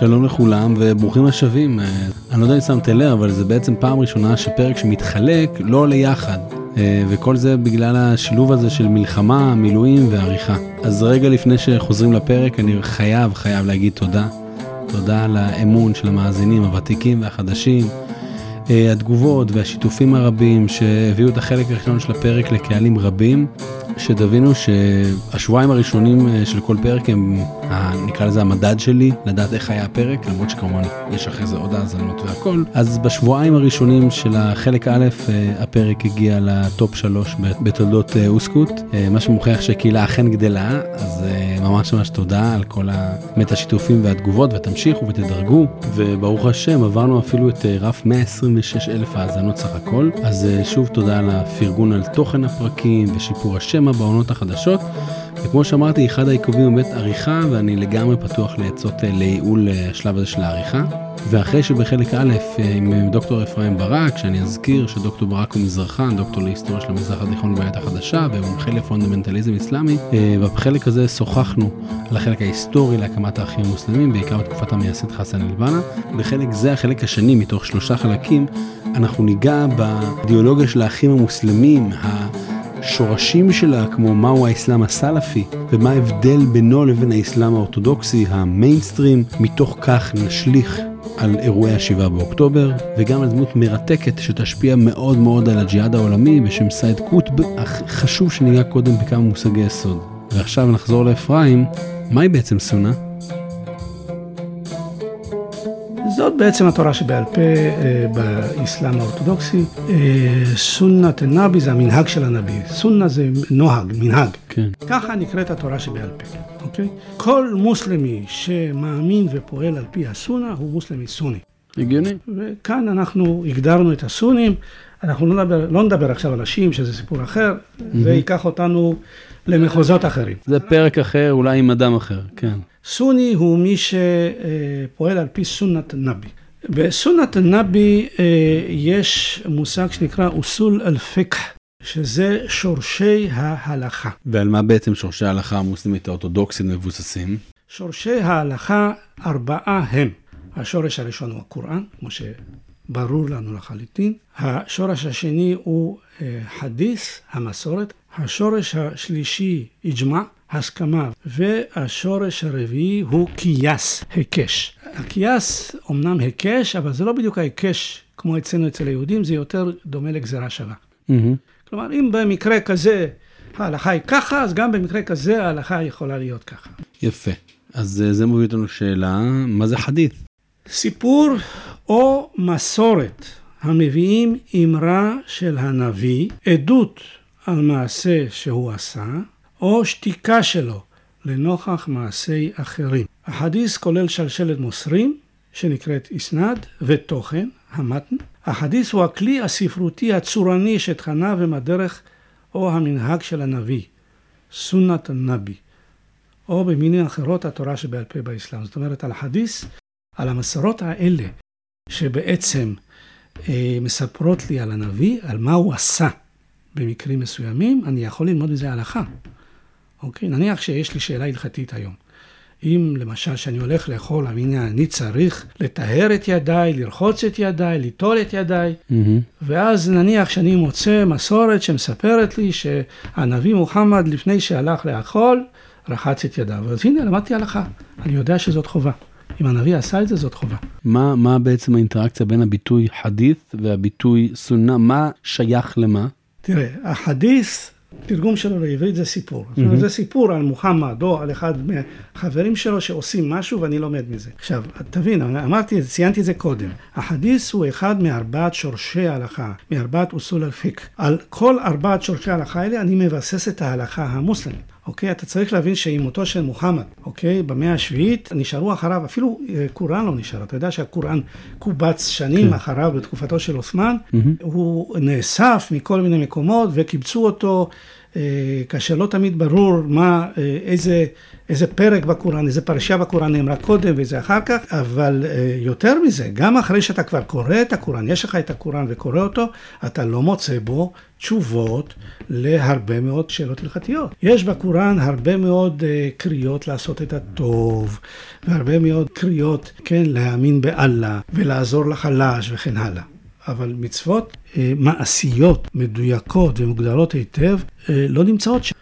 שלום לכולם וברוכים השבים. אה, אני לא יודע אם שמתם לב, אבל זה בעצם פעם ראשונה שפרק שמתחלק לא עולה יחד. אה, וכל זה בגלל השילוב הזה של מלחמה, מילואים ועריכה. אז רגע לפני שחוזרים לפרק, אני חייב, חייב להגיד תודה. תודה על האמון של המאזינים הוותיקים והחדשים. אה, התגובות והשיתופים הרבים שהביאו את החלק הראשון של הפרק לקהלים רבים. שתבינו שהשבועיים הראשונים של כל פרק הם, נקרא לזה המדד שלי, לדעת איך היה הפרק, למרות שכמובן יש אחרי זה עוד האזנות והכל. אז בשבועיים הראשונים של החלק א', אה, הפרק הגיע לטופ שלוש בתולדות אה, אוסקוט, מה שמוכיח שהקהילה אכן גדלה, אז ממש ממש תודה על כל באמת השיתופים והתגובות, ותמשיכו ותדרגו, וברוך השם עברנו אפילו את רף 126 אלף האזנות סך הכל, אז שוב תודה על הפרגון על תוכן הפרקים ושיפור השם בעונות החדשות. וכמו שאמרתי, אחד העיכובים הוא באמת עריכה, ואני לגמרי פתוח לעצות אה, לייעול אה, השלב הזה של העריכה. ואחרי שבחלק א' אה, עם דוקטור אפרים ברק, שאני אזכיר שדוקטור ברק הוא מזרחן, דוקטור להיסטוריה של המזרח התיכון בעת החדשה, ומומחה לפונדמנטליזם אסלאמי, ובחלק הזה שוחחנו על החלק ההיסטורי להקמת האחים המוסלמים, בעיקר בתקופת המייסד חסן אל-בנה. בחלק זה, החלק השני מתוך שלושה חלקים, אנחנו ניגע באידיאולוגיה של האחים המוסלמים, השורשים שלה, כמו מהו האסלאם הסלאפי, ומה ההבדל בינו לבין האסלאם האורתודוקסי, המיינסטרים, מתוך כך נשליך על אירועי השבעה באוקטובר, וגם על דמות מרתקת שתשפיע מאוד מאוד על הג'יהאד העולמי בשם סייד קוטב, אך חשוב שניגע קודם בכמה מושגי יסוד. ועכשיו נחזור לאפרים, מהי בעצם סונה? בעצם התורה שבעל פה אה, באסלאם האורתודוקסי. אה, سنة النبي זה המנהג של הנביא. סונה זה נוהג, מנהג. כן. ככה נקראת התורה שבעל פה, אוקיי? כל מוסלמי שמאמין ופועל על פי הסונה הוא מוסלמי סוני. הגיוני. וכאן אנחנו הגדרנו את הסונים. אנחנו לא נדבר, לא נדבר עכשיו על השיעים, שזה סיפור אחר, mm-hmm. וייקח אותנו למחוזות אחרים. זה פרק אחר, אולי עם אדם אחר, כן. סוני הוא מי שפועל על פי סונת נבי. בסונת נבי אה, יש מושג שנקרא אוסול אל-פקח, שזה שורשי ההלכה. ועל מה בעצם שורשי ההלכה המוסלמית האורתודוקסית מבוססים? שורשי ההלכה ארבעה הם. השורש הראשון הוא הקוראן, כמו שברור לנו לחלוטין. השורש השני הוא אה, חדיס, המסורת. השורש השלישי, איג'מע, הסכמה, והשורש הרביעי הוא קייס, היקש. הקייס אומנם היקש, אבל זה לא בדיוק ההיקש כמו אצלנו אצל היהודים, זה יותר דומה לגזירה שווה. Mm-hmm. כלומר, אם במקרה כזה ההלכה היא ככה, אז גם במקרה כזה ההלכה יכולה להיות ככה. יפה. אז אה, זה מוביל אותנו לשאלה, מה זה חדית'? סיפור או מסורת המביאים אמרה של הנביא, עדות על מעשה שהוא עשה, או שתיקה שלו לנוכח מעשי אחרים. החדיס כולל שלשלת מוסרים, שנקראת איסנד, ותוכן, המתן. החדיס הוא הכלי הספרותי הצורני שתכניו הם הדרך או המנהג של הנביא, סונת הנבי, או במילים אחרות התורה שבעל פה באסלאם. זאת אומרת, על החדיס, על המסורות האלה, שבעצם אה, מספרות לי על הנביא, על מה הוא עשה במקרים מסוימים, אני יכול ללמוד מזה הלכה. אוקיי? נניח שיש לי שאלה הלכתית היום. אם למשל שאני הולך לאכול, הנה אני צריך לטהר את ידיי, לרחוץ את ידיי, ליטול את ידיי, mm-hmm. ואז נניח שאני מוצא מסורת שמספרת לי שהנביא מוחמד לפני שהלך לאכול, רחץ את ידיו. אז הנה למדתי הלכה, אני יודע שזאת חובה. אם הנביא עשה את זה, זאת חובה. מה, מה בעצם האינטראקציה בין הביטוי חדית' והביטוי סונה? מה שייך למה? תראה, החדית' תרגום שלו לעברית זה סיפור. Mm-hmm. זה סיפור על מוחמד או על אחד מהחברים שלו שעושים משהו ואני לומד מזה. עכשיו, תבין, אמרתי, ציינתי את זה קודם. החדיס הוא אחד מארבעת שורשי ההלכה, מארבעת אוסול אל-פיק. על כל ארבעת שורשי ההלכה האלה אני מבסס את ההלכה המוסלמית. אוקיי? אתה צריך להבין שעם מותו של מוחמד, אוקיי? במאה השביעית נשארו אחריו, אפילו אה, קוראן לא נשאר. אתה יודע שהקוראן קובץ שנים כן. אחריו בתקופתו של עות'מאן. Mm-hmm. הוא נאסף מכל מיני מקומות וקיבצו אותו כאשר לא תמיד ברור מה, אה, איזה, איזה פרק בקוראן, איזה פרשייה בקוראן נאמרה קודם ואיזה אחר כך, אבל אה, יותר מזה, גם אחרי שאתה כבר קורא את הקוראן, יש לך את הקוראן וקורא אותו, אתה לא מוצא בו תשובות להרבה מאוד שאלות הלכתיות. יש בקוראן הרבה מאוד קריאות לעשות את הטוב, והרבה מאוד קריאות, כן, להאמין באללה ולעזור לחלש וכן הלאה. אבל מצוות אה, מעשיות, מדויקות ומוגדרות היטב, אה, לא נמצאות שם.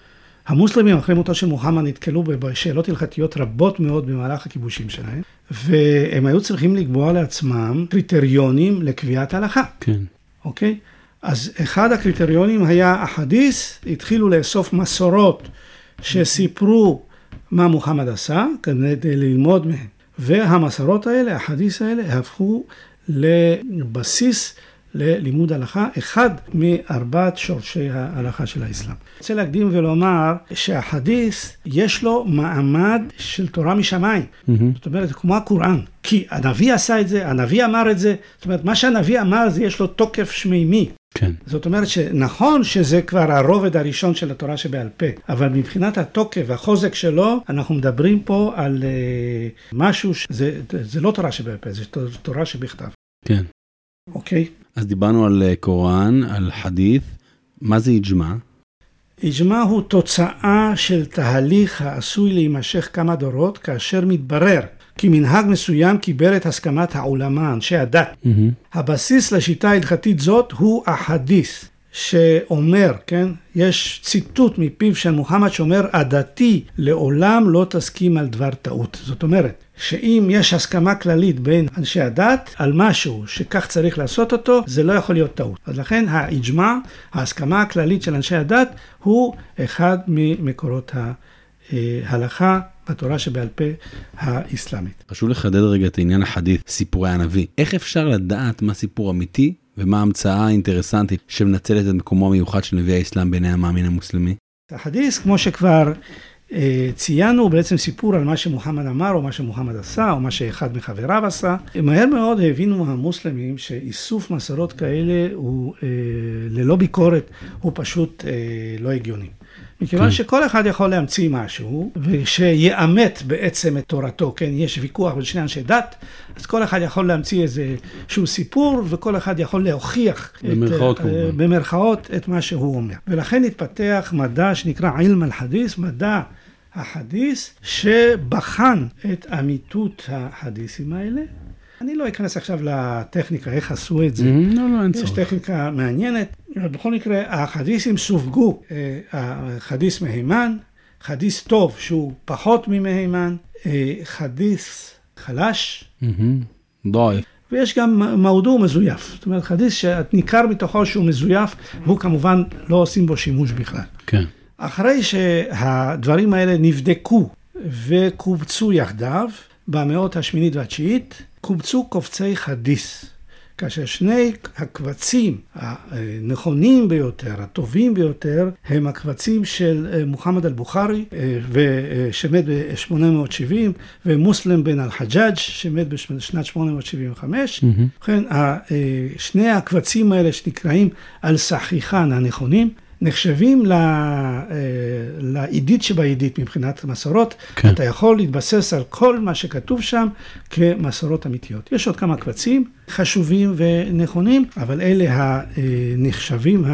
המוסלמים אחרי מותו של מוחמד נתקלו בשאלות הלכתיות רבות מאוד במהלך הכיבושים שלהם, והם היו צריכים לקבוע לעצמם קריטריונים לקביעת הלכה. כן. אוקיי? אז אחד הקריטריונים היה החדיס, התחילו לאסוף מסורות שסיפרו מה מוחמד עשה, כדי ללמוד מהם. והמסורות האלה, החדיס האלה, הפכו לבסיס ללימוד הלכה, אחד מארבעת שורשי ההלכה של האסלאם. אני רוצה להקדים ולומר שהחדיס יש לו מעמד של תורה משמיים. Mm-hmm. זאת אומרת, כמו הקוראן. כי הנביא עשה את זה, הנביא אמר את זה, זאת אומרת, מה שהנביא אמר זה יש לו תוקף שמימי. כן. זאת אומרת שנכון שזה כבר הרובד הראשון של התורה שבעל פה, אבל מבחינת התוקף והחוזק שלו, אנחנו מדברים פה על uh, משהו שזה זה לא תורה שבעל פה, זה תורה שבכתב. כן. אוקיי? אז דיברנו על אה, קוראן, על חדית', מה זה איג'מה? איג'מה הוא תוצאה של תהליך העשוי להימשך כמה דורות, כאשר מתברר כי מנהג מסוים קיבל את הסכמת העולמה, אנשי הדת. Mm-hmm. הבסיס לשיטה ההלכתית זאת הוא החדית'. שאומר, כן, יש ציטוט מפיו של מוחמד שאומר, עדתי לעולם לא תסכים על דבר טעות. זאת אומרת, שאם יש הסכמה כללית בין אנשי הדת על משהו שכך צריך לעשות אותו, זה לא יכול להיות טעות. אז לכן האיג'מע, ההסכמה הכללית של אנשי הדת, הוא אחד ממקורות ההלכה בתורה שבעל פה האסלאמית. חשוב לחדד רגע את עניין החדית', סיפורי הנביא. איך אפשר לדעת מה סיפור אמיתי ומה ההמצאה האינטרסנטית שמנצלת את מקומו המיוחד של נביא האסלאם בעיני המאמין המוסלמי? החדית', כמו שכבר אה, ציינו, הוא בעצם סיפור על מה שמוחמד אמר, או מה שמוחמד עשה, או מה שאחד מחבריו עשה. מהר מאוד הבינו המוסלמים שאיסוף מסורות כאלה הוא אה, ללא ביקורת, הוא פשוט אה, לא הגיוני. מכיוון כן. שכל אחד יכול להמציא משהו, ושיאמת בעצם את תורתו, כן, יש ויכוח בין שני אנשי דת, אז כל אחד יכול להמציא איזה שהוא סיפור, וכל אחד יכול להוכיח, במרכאות, את, כמובן. במרכאות, את מה שהוא אומר. ולכן התפתח מדע שנקרא עילם אל-חדיס, מדע החדיס, שבחן את אמיתות החדיסים האלה. אני לא אכנס עכשיו לטכניקה, איך עשו את זה. לא, לא, אין צורך. יש טכניקה מעניינת. בכל מקרה, החדיסים סווגו, אה, החדיס מהימן, חדיס טוב שהוא פחות ממהימן, אה, חדיס חלש. דוי. ויש גם מרדו מזויף. זאת אומרת, חדיס שניכר מתוכו שהוא מזויף, והוא כמובן לא עושים בו שימוש בכלל. כן. אחרי שהדברים האלה נבדקו וקובצו יחדיו, במאות השמינית והתשיעית, קובצו קובצי חדיס. כאשר שני הקבצים הנכונים ביותר, הטובים ביותר, הם הקבצים של אה, מוחמד אל-בוכרי, אה, שמת ב-870, ומוסלם בן אל-חג'אג', שמת בשנת 875. ובכן, mm-hmm. שני הקבצים האלה שנקראים אל-סחיחן הנכונים, נחשבים אה, לעידית שבעידית מבחינת מסורות. כן. אתה יכול להתבסס על כל מה שכתוב שם כמסורות אמיתיות. יש עוד כמה קבצים חשובים ונכונים, אבל אלה הנחשבים,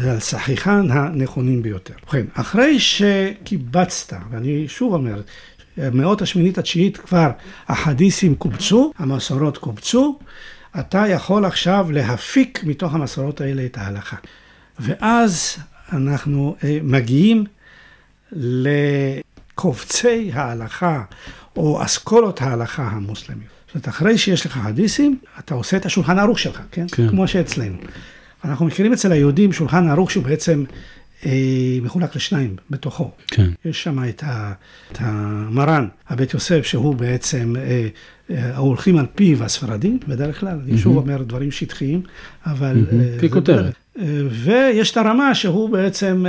הסחיחן אה, הנכונים ביותר. ובכן, אחרי שקיבצת, ואני שוב אומר, מאות השמינית התשיעית כבר החדיסים קובצו, המסורות קובצו, אתה יכול עכשיו להפיק מתוך המסורות האלה את ההלכה. ואז אנחנו אה, מגיעים לקובצי ההלכה או אסכולות ההלכה המוסלמיות. זאת אומרת, אחרי שיש לך חדיסים, אתה עושה את השולחן ערוך שלך, כן? כן. כמו שאצלנו. אנחנו מכירים אצל היהודים שולחן ערוך שהוא בעצם מחולק לשניים בתוכו. כן. יש שם את, ה, את המרן, הבית יוסף, שהוא בעצם, אה, אה, ההולכים על פיו הספרדים, בדרך כלל, mm-hmm. אני שוב אומר דברים שטחיים, אבל... Mm-hmm. ככותרת. ויש את הרמה שהוא בעצם...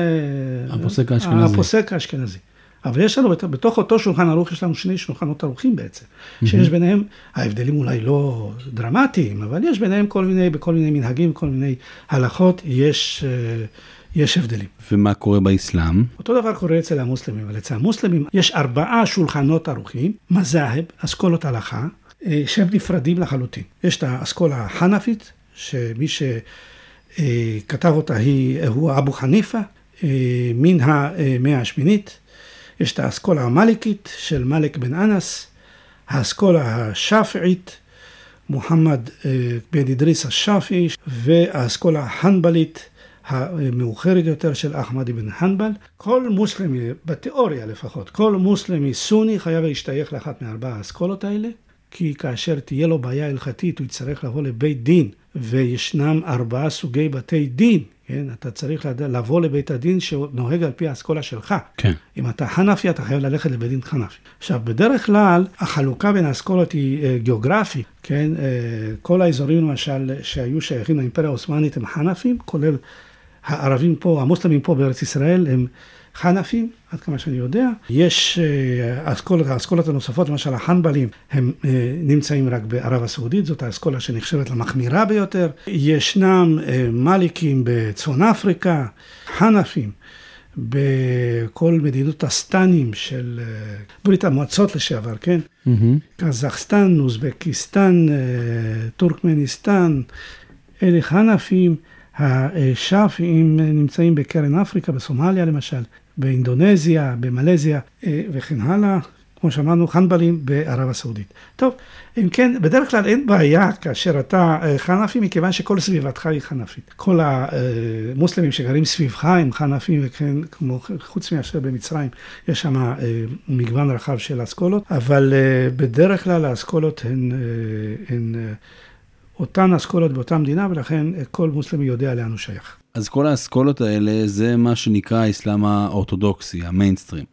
הפוסק האשכנזי. הפוסק האשכנזי. אבל יש לנו, בתוך אותו שולחן ערוך יש לנו שני שולחנות ערוכים בעצם, שיש ביניהם, ההבדלים אולי לא דרמטיים, אבל יש ביניהם כל מיני, בכל מיני מנהגים, כל מיני הלכות, יש, אה, יש הבדלים. ומה קורה באסלאם? אותו דבר קורה אצל המוסלמים, אבל אצל המוסלמים יש ארבעה שולחנות ערוכים, מזהב, אסכולות הלכה, אה, שהם נפרדים לחלוטין. יש את האסכולה החנפית, שמי שכתב אותה היא, הוא אבו חניפה, אה, מן המאה השמינית. יש את האסכולה המליקית של מלק בן אנס, האסכולה השאפעית, מוחמד אה, בן אדריס השאפעי, והאסכולה החנבלית המאוחרת יותר של אחמד בן חנבל. כל מוסלמי, בתיאוריה לפחות, כל מוסלמי סוני חייב להשתייך לאחת מארבע האסכולות האלה, כי כאשר תהיה לו בעיה הלכתית הוא יצטרך לבוא לבית דין, וישנם ארבעה סוגי בתי דין, כן? אתה צריך לבוא לבית הדין שנוהג על פי האסכולה שלך. כן. אם אתה חנפי, אתה חייב ללכת לבית דין חנפי. עכשיו, בדרך כלל, החלוקה בין האסכולות היא אה, גיאוגרפית, כן? אה, כל האזורים, למשל, שהיו שייכים לאימפריה העות'מאנית הם חנפים, כולל הערבים פה, המוסלמים פה בארץ ישראל, הם חנפים, עד כמה שאני יודע. יש אה, אסכולות, האסכולות הנוספות, למשל החנבלים, הם אה, נמצאים רק בערב הסעודית, זאת האסכולה שנחשבת למחמירה ביותר. ישנם אה, מליקים בצפון אפריקה, חנפים. בכל מדינות הסטנים של ברית המועצות לשעבר, כן? Mm-hmm. קזחסטן, אוזבקיסטן, טורקמניסטן, אלה חנפים. השאפים נמצאים בקרן אפריקה, בסומליה למשל. באינדונזיה, במלזיה אה, וכן הלאה. כמו שאמרנו, חנבלים בערב הסעודית. טוב, אם כן, בדרך כלל אין בעיה כאשר אתה אה, חנפי, מכיוון שכל סביבתך היא חנפית. כל המוסלמים שגרים סביבך הם חנפים, וכן, כמו, חוץ מאשר במצרים, יש שם אה, מגוון רחב של אסכולות, אבל בדרך כלל האסכולות הן, הן אותן אסכולות באותה מדינה, ולכן כל מוסלמי יודע לאן הוא שייך. אז כל האסכולות האלה זה מה שנקרא האסלאם האורתודוקסי, המיינסטרים.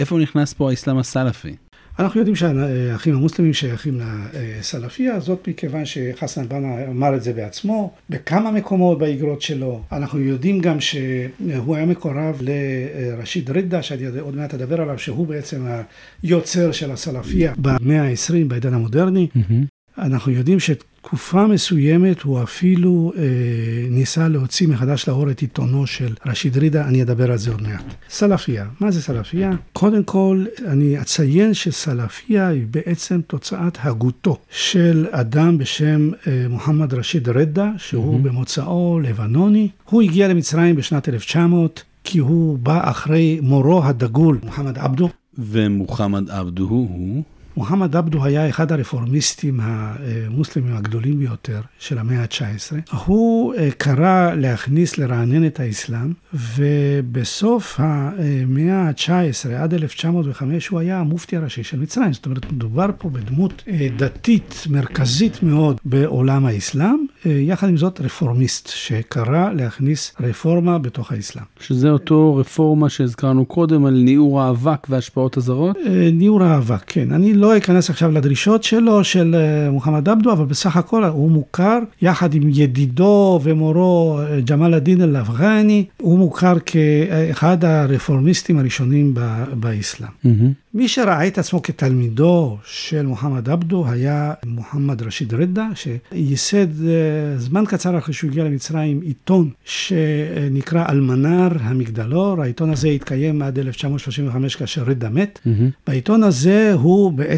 איפה נכנס פה האסלאם הסלאפי? אנחנו יודעים שהאחים המוסלמים שייכים לסלאפיה, זאת מכיוון שחסן בנה אמר את זה בעצמו, בכמה מקומות באגרות שלו. אנחנו יודעים גם שהוא היה מקורב לרשיד רידה, שאני עוד מעט אדבר עליו, שהוא בעצם היוצר של הסלאפיה במאה ה-20 בעידן המודרני. אנחנו יודעים שתקופה מסוימת הוא אפילו אה, ניסה להוציא מחדש לאור את עיתונו של רשיד רידה, אני אדבר על זה עוד מעט. סלאפיה, מה זה סלאפיה? קודם כל, אני אציין שסלאפיה היא בעצם תוצאת הגותו של אדם בשם אה, מוחמד רשיד רידה, שהוא mm-hmm. במוצאו לבנוני. הוא הגיע למצרים בשנת 1900. כי הוא בא אחרי מורו הדגול, מוחמד עבדו. ומוחמד עבדו הוא? מוחמד עבדו היה אחד הרפורמיסטים המוסלמים הגדולים ביותר של המאה ה-19. הוא אה, קרא להכניס, לרענן את האסלאם, ובסוף המאה ה-19, עד 1905, הוא היה המופתי הראשי של מצרים. זאת אומרת, מדובר פה בדמות אה, דתית מרכזית מאוד בעולם האסלאם, אה, יחד עם זאת רפורמיסט, שקרא להכניס רפורמה בתוך האסלאם. שזה אותו רפורמה שהזכרנו קודם על ניעור האבק והשפעות הזרות? ניעור האבק, כן. אני לא... לא אכנס עכשיו לדרישות שלו, של אה, מוחמד עבדו, אבל בסך הכל הוא מוכר, יחד עם ידידו ומורו אה, ג'מאל א-דין אל-אפגני, הוא מוכר כאחד הרפורמיסטים הראשונים באסלאם. Mm-hmm. מי שראה את עצמו כתלמידו של מוחמד עבדו היה מוחמד רשיד רדה, שייסד אה, זמן קצר אחרי שהוא הגיע למצרים עיתון שנקרא אלמנר המגדלור. העיתון הזה התקיים עד 1935 כאשר רדה מת. Mm-hmm. בעיתון הזה הוא בעצם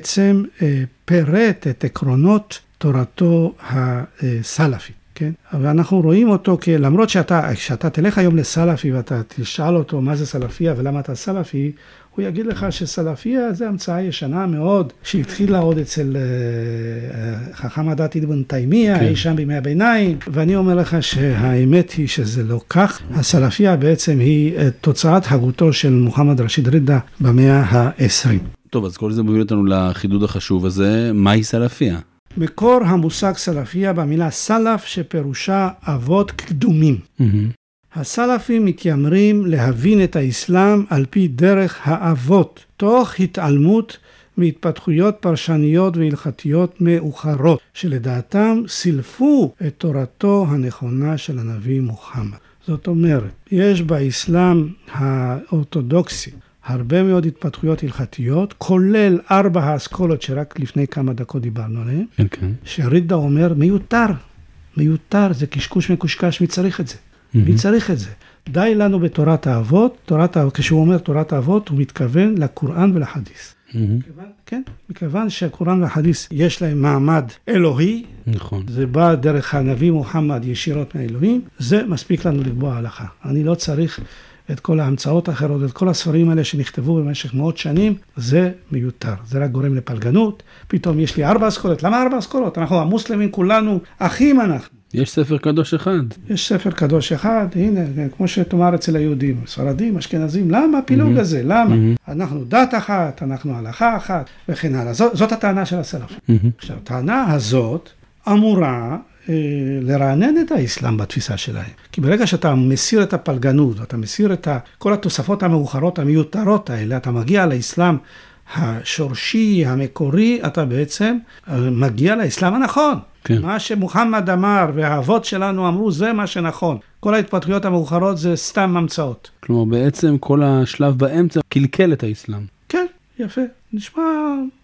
אה, פירט את עקרונות תורתו הסלאפית. כן? ואנחנו רואים אותו כי למרות שאתה, כשאתה תלך היום לסלאפי ואתה תשאל אותו מה זה סלאפיה ולמה אתה סלאפי, הוא יגיד לך שסלאפיה זה המצאה ישנה מאוד, שהתחילה עוד אצל uh, חכם הדת אבן תימיה, כן. אי שם בימי הביניים, ואני אומר לך שהאמת היא שזה לא כך. הסלאפיה בעצם היא uh, תוצאת הגותו של מוחמד רשיד רידה במאה ה-20. טוב, אז כל זה מוביל אותנו לחידוד החשוב הזה, מהי סלאפיה? מקור המושג סלאפיה במילה סלאף שפירושה אבות קדומים. Mm-hmm. הסלאפים מתיימרים להבין את האסלאם על פי דרך האבות, תוך התעלמות מהתפתחויות פרשניות והלכתיות מאוחרות, שלדעתם סילפו את תורתו הנכונה של הנביא מוחמד. זאת אומרת, יש באסלאם האורתודוקסי הרבה מאוד התפתחויות הלכתיות, כולל ארבע האסכולות שרק לפני כמה דקות דיברנו עליהן, כן, כן. שרידה אומר, מיותר, מיותר, זה קשקוש מקושקש, מי צריך את זה? מי צריך את זה? די לנו בתורת האבות, תורת, כשהוא אומר תורת האבות, הוא מתכוון לקוראן ולחדיס. מהמם. כן, מכיוון שהקוראן והחדיס יש להם מעמד אלוהי, נכון. זה בא דרך הנביא מוחמד ישירות מהאלוהים, זה מספיק לנו לקבוע הלכה. אני לא צריך את כל ההמצאות האחרות, את כל הספרים האלה שנכתבו במשך מאות שנים, זה מיותר. זה רק גורם לפלגנות. פתאום יש לי ארבע אסכולות. למה ארבע אסכולות? אנחנו המוסלמים כולנו אחים אנחנו. יש ספר קדוש אחד. יש ספר קדוש אחד, הנה, כמו שתאמר אצל היהודים, ספרדים, אשכנזים, למה הפילוג הזה? למה? אנחנו דת אחת, אנחנו הלכה אחת, וכן הלאה. זאת, זאת הטענה של הסלפים. מהמם. עכשיו, הטענה הזאת אמורה לרענן את האסלאם בתפיסה שלהם. כי ברגע שאתה מסיר את הפלגנות, אתה מסיר את כל התוספות המאוחרות המיותרות האלה, אתה מגיע לאסלאם השורשי, המקורי, אתה בעצם אה, מגיע לאסלאם הנכון. כן. מה שמוחמד אמר והאבות שלנו אמרו, זה מה שנכון. כל ההתפתחויות המאוחרות זה סתם המצאות. כלומר, בעצם כל השלב באמצע קלקל את האסלאם. כן, יפה. נשמע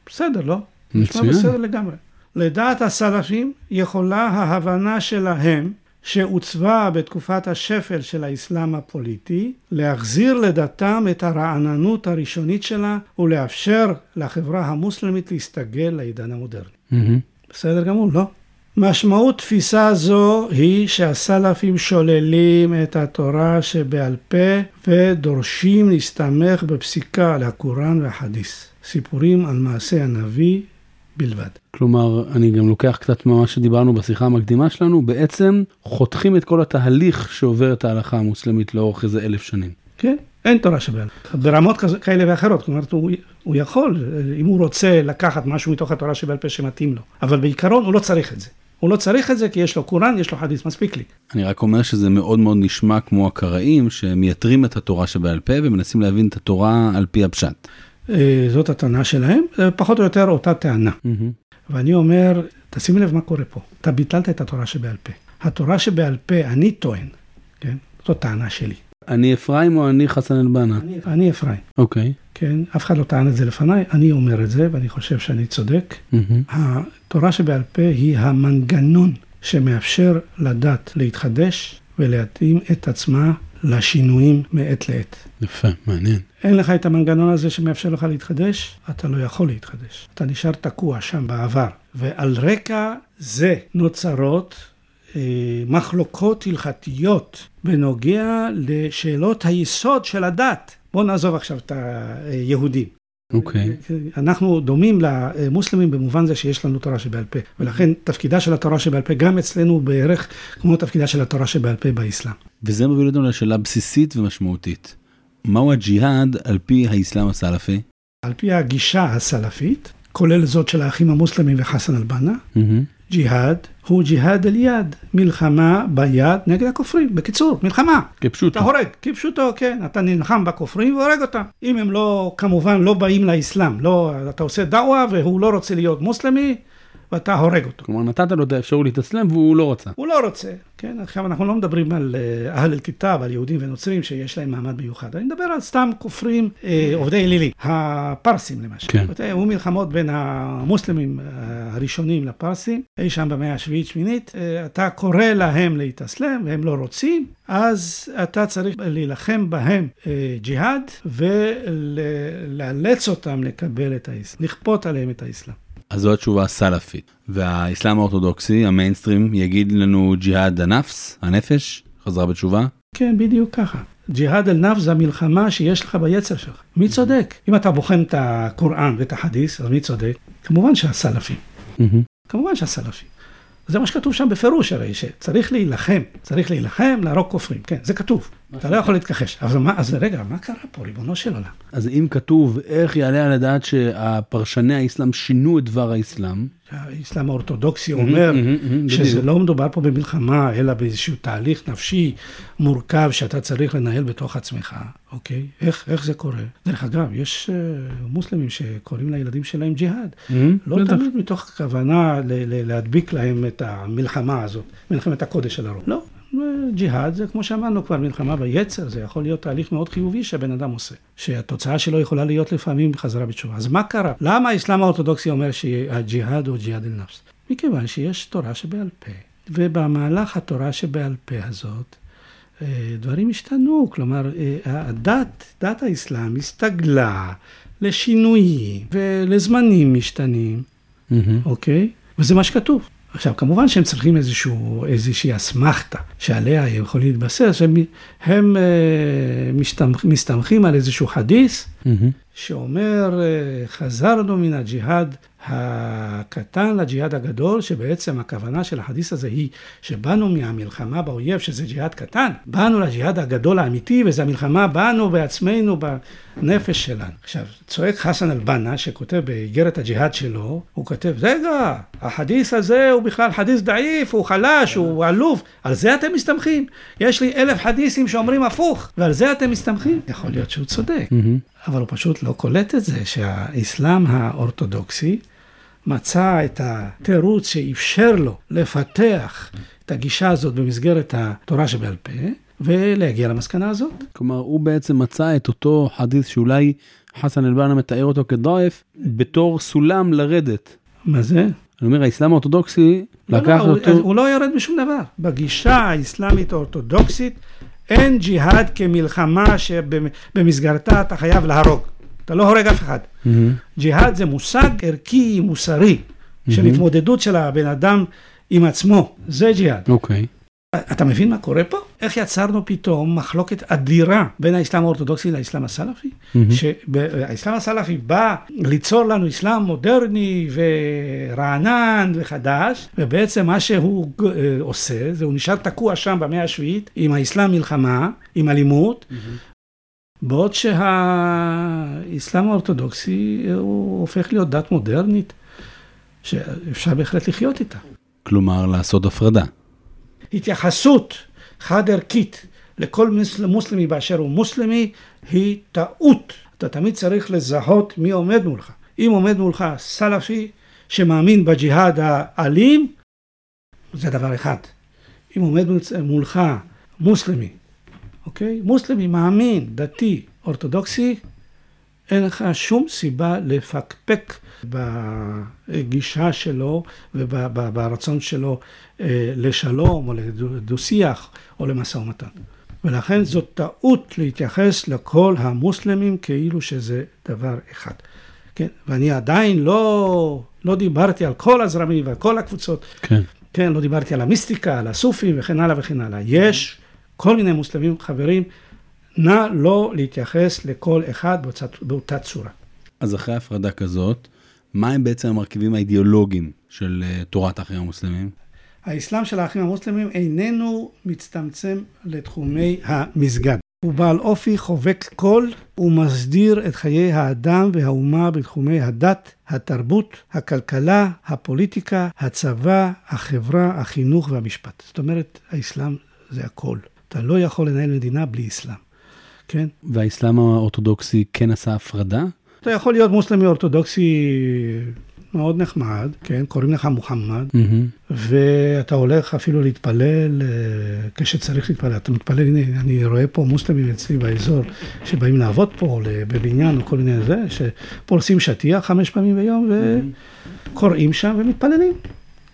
בסדר, לא? נשמע מצוין. בסדר לגמרי. לדעת הסלפים יכולה ההבנה שלהם שעוצבה בתקופת השפל של האסלאם הפוליטי, להחזיר לדתם את הרעננות הראשונית שלה ולאפשר לחברה המוסלמית להסתגל לעידן המודרני. מהמם. בסדר גמור, לא? משמעות תפיסה זו היא שהסלפים שוללים את התורה שבעל פה ודורשים להסתמך בפסיקה על הקוראן והחדיס. סיפורים על מעשה הנביא בלבד. כלומר, אני גם לוקח קצת ממה שדיברנו בשיחה המקדימה שלנו, בעצם חותכים את כל התהליך שעובר את ההלכה המוסלמית לאורך איזה אלף שנים. כן? אין תורה שבעל. ברמות כזה- כאלה ואחרות. כלומר, הוא, הוא יכול, אם הוא רוצה לקחת משהו מתוך התורה שבעל פה שמתאים לו. אבל בעיקרון הוא לא צריך את זה. הוא לא צריך את זה כי יש לו קוראן, יש לו חדיס, מספיק לי. אני רק אומר שזה מאוד מאוד נשמע כמו הקראים שמייתרים את התורה שבעל פה ומנסים להבין את התורה על פי הפשט. אה, זאת הטענה שלהם, זה פחות או יותר אותה טענה. ואני אומר, תשימי לב מה קורה פה. אתה ביטלת את התורה שבעל פה. התורה שבעל פה, אני טוען, כן? זאת טענה שלי. אני אפרים או אני חסן אל-בנה? אני, אני אפרים, אוקיי. כן? אף אחד לא טען את זה לפניי, אני אומר את זה, ואני חושב שאני צודק. מהמם. התורה שבעל פה היא המנגנון שמאפשר לדת להתחדש ולהתאים את עצמה לשינויים מעת לעת. יפה, מעניין. אין לך את המנגנון הזה שמאפשר לך להתחדש, אתה לא יכול להתחדש. אתה נשאר תקוע שם בעבר. ועל רקע זה נוצרות אה, מחלוקות הלכתיות בנוגע לשאלות היסוד של הדת. בואו נעזוב עכשיו את היהודים. אוקיי. אנחנו דומים למוסלמים במובן זה שיש לנו תורה שבעל פה, ולכן תפקידה של התורה שבעל פה גם אצלנו בערך כמו תפקידה של התורה שבעל פה באסלאם. וזה מוביל אותנו לשאלה בסיסית ומשמעותית. מהו הג'יהאד על פי האסלאם הסלאפי? על פי הגישה הסלפית, כולל זאת של האחים המוסלמים וחסן מהמם. ג'יהאד הוא ג'יהאד אל-יד, מלחמה ביד נגד הכופרים. בקיצור, מלחמה. כפשוטו. אתה הורג, כפשוטו, כן, אתה נלחם בכופרים והורג אותם. אם הם לא, כמובן, לא באים לאסלאם, לא, אתה עושה דעווה והוא לא רוצה להיות מוסלמי, ואתה הורג אותו. כלומר, נתת לו את האפשרות להתאסלם והוא לא רצה. הוא לא רוצה, כן? עכשיו אנחנו לא מדברים על אה, אהל אל-כיתב, על יהודים ונוצרים שיש להם מעמד מיוחד. אני מדבר על סתם כופרים אה, עובדי אלילים, הפרסים למשל. כן. כן. היו מלחמות בין המוסלמים אה, הראשונים לפרסים, אי שם במאה השביעית-שמינית. אה, אתה קורא להם להתאסלם והם לא רוצים, אז אתה צריך להילחם בהם אה, ג'יהאד ולאלץ אותם לקבל את האסלאם, לכפות עליהם את האסלאם. אז זו התשובה הסלאפית. והאסלאם האורתודוקסי, המיינסטרים, יגיד לנו ג'יהאד הנפס, הנפש, חזרה בתשובה. כן, בדיוק ככה. ג'יהאד אל-נפס זה המלחמה שיש לך ביצר שלך. מי צודק? אם אתה בוחן את הקוראן ואת החדיס, אז מי צודק? כמובן שהסלפים. כמובן שהסלפים. זה מה שכתוב שם בפירוש הרי, שצריך להילחם, צריך להילחם, להרוג כופרים, כן, זה כתוב, אתה לא יכול להתכחש. אבל מה, אז רגע, מה קרה פה, ריבונו של עולם? אז אם כתוב איך יעלה על הדעת שהפרשני האסלאם שינו את דבר האסלאם, האסלאם האורתודוקסי אומר שזה. לא מדובר פה במלחמה, אלא באיזשהו תהליך נפשי מורכב שאתה צריך לנהל בתוך עצמך, אוקיי? איך, איך זה קורה? דרך אגב, יש אה, מוסלמים שקוראים לילדים שלהם ג'יהאד. לא. תמיד מתוך כוונה להדביק להם את המלחמה הזאת, מלחמת הקודש של הרוב. לא, ג'יהאד זה כמו שאמרנו כבר, מלחמה ביצר, זה יכול להיות תהליך מאוד חיובי שהבן אדם עושה, שהתוצאה שלו יכולה להיות לפעמים חזרה בתשובה. אז מה קרה? למה האסלאם האורתודוקסי אומר שהג'יהאד הוא ג'יהאד אל-נפס? מכיוון שיש תורה שבעל פה, ובמהלך התורה שבעל פה הזאת, אה, דברים השתנו, כלומר, אה, הדת, דת האסלאם הסתגלה לשינויים ולזמנים משתנים, mm-hmm. אוקיי? וזה מה שכתוב. עכשיו, כמובן שהם צריכים איזשהו, איזושהי אסמכתה שעליה הם יכולים להתבסס, הם, הם uh, מסתמכ, מסתמכים על איזשהו חדיס mm-hmm. שאומר, uh, חזרנו מן הג'יהאד הקטן לג'יהאד הגדול, שבעצם הכוונה של החדיס הזה היא שבאנו מהמלחמה באויב, שזה ג'יהאד קטן, באנו לג'יהאד הגדול האמיתי, וזה המלחמה בנו בעצמנו, בנפש שלנו. עכשיו, צועק חסן אל-בנה, שכותב באיגרת הג'יהאד שלו, הוא כותב, רגע, החדיס הזה הוא בכלל חדיס דעיף, הוא חלש, הוא עלוב, על זה אתם מסתמכים? יש לי אלף חדיסים שאומרים הפוך, ועל זה אתם מסתמכים? יכול להיות שהוא צודק. אבל הוא פשוט לא קולט את זה, שהאסלאם האורתודוקסי, מצא את התירוץ שאפשר לו לפתח את הגישה הזאת במסגרת התורה שבעל פה, ולהגיע למסקנה הזאת. כלומר, הוא בעצם מצא את אותו חדיס שאולי חסן אל-בנה מתאר אותו כדועף, בתור סולם לרדת. מה זה? אני אומר, האסלאם האורתודוקסי לא, לקח לא, אותו... הוא, הוא לא יורד בשום דבר. בגישה האסלאמית האורתודוקסית אין ג'יהאד כמלחמה שבמסגרתה אתה חייב להרוג. אתה לא הורג אף אחד. Mm-hmm. ג'יהאד זה מושג ערכי, מוסרי, mm-hmm. של התמודדות של הבן אדם עם עצמו, זה ג'יהאד. אוקיי. Okay. אתה מבין מה קורה פה? איך יצרנו פתאום מחלוקת אדירה בין האסלאם האורתודוקסי לאסלאם הסלאפי? Mm-hmm. שהאסלאם הסלאפי בא ליצור לנו אסלאם מודרני ורענן וחדש, ובעצם מה שהוא אה, עושה, זה הוא נשאר תקוע שם במאה השביעית עם האסלאם מלחמה, עם אלימות, mm-hmm. בעוד שהאסלאם האורתודוקסי הוא הופך להיות דת מודרנית, שאפשר בהחלט לחיות איתה. כלומר, לעשות הפרדה. התייחסות חד-ערכית לכל מוסלמי באשר הוא מוסלמי, היא טעות. אתה תמיד צריך לזהות מי עומד מולך. אם עומד מולך סלאפי שמאמין בג'יהאד האלים, זה דבר אחד. אם עומד מולך מוסלמי אוקיי? מוסלמי מאמין, דתי, אורתודוקסי, אין לך שום סיבה לפקפק בגישה שלו וברצון שלו אה, לשלום או לדו-שיח או למשא ומתן. ולכן זאת טעות להתייחס לכל המוסלמים כאילו שזה דבר אחד. כן, ואני עדיין לא, לא דיברתי על כל הזרמים ועל כל הקבוצות. כן. כן, לא דיברתי על המיסטיקה, על הסופים וכן הלאה וכן הלאה. יש כל מיני מוסלמים חברים, נא לא להתייחס לכל אחד באותה, באותה צורה. אז אחרי הפרדה כזאת, מה הם בעצם המרכיבים האידיאולוגיים של uh, תורת האחים המוסלמים? האסלאם של האחים המוסלמים איננו מצטמצם לתחומי המסגד. הוא בעל אופי חובק קול ומסדיר את חיי האדם והאומה בתחומי הדת, התרבות, הכלכלה, הפוליטיקה, הצבא, החברה, החינוך והמשפט. זאת אומרת, האסלאם זה הכל. אתה לא יכול לנהל מדינה בלי אסלאם, כן? והאסלאם האורתודוקסי כן עשה הפרדה? אתה יכול להיות מוסלמי אורתודוקסי מאוד נחמד, כן? קוראים לך מוחמד, mm-hmm. ואתה הולך אפילו להתפלל אה, כשצריך להתפלל. אתה מתפלל, הנה, אני רואה פה מוסלמים אצלי באזור שבאים לעבוד פה בבניין או כל מיני זה, שפורסים שטיח חמש פעמים ביום וקוראים שם ומתפללים,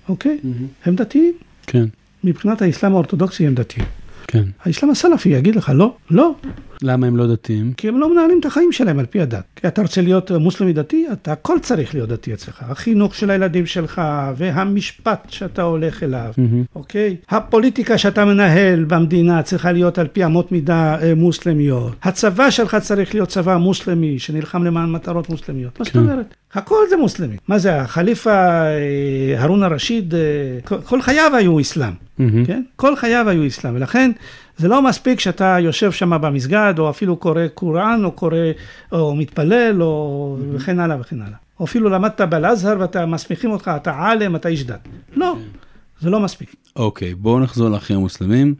אוקיי? Mm-hmm. הם דתיים. כן. מבחינת האסלאם האורתודוקסי הם דתיים. כן. האסלאם הסלאפי יגיד לך, לא, לא. למה הם לא דתיים? כי הם לא מנהלים את החיים שלהם על פי הדת. כי אתה רוצה להיות מוסלמי דתי, אתה הכל צריך להיות דתי אצלך. החינוך של הילדים שלך, והמשפט שאתה הולך אליו, mm-hmm. אוקיי? הפוליטיקה שאתה מנהל במדינה צריכה להיות על פי אמות מידה אה, מוסלמיות. הצבא שלך צריך להיות צבא מוסלמי, שנלחם למען מטרות מוסלמיות. מה זאת כן. אומרת? הכל זה מוסלמי. מה זה, החליפה אה, הרון א-רשיד, אה, כל חייו היו אסלאם, mm-hmm. כן? כל חייו היו אסלאם, ולכן זה לא מספיק שאתה יושב שם במסגד, או אפילו קורא קוראן, או קורא, או מתפלל, או mm-hmm. וכן הלאה וכן הלאה. או אפילו למדת באל-אזהר ואתה מסמיכים אותך, אתה עלם, אתה איש דת. לא, זה לא מספיק. אוקיי, בואו נחזור לאחים המוסלמים,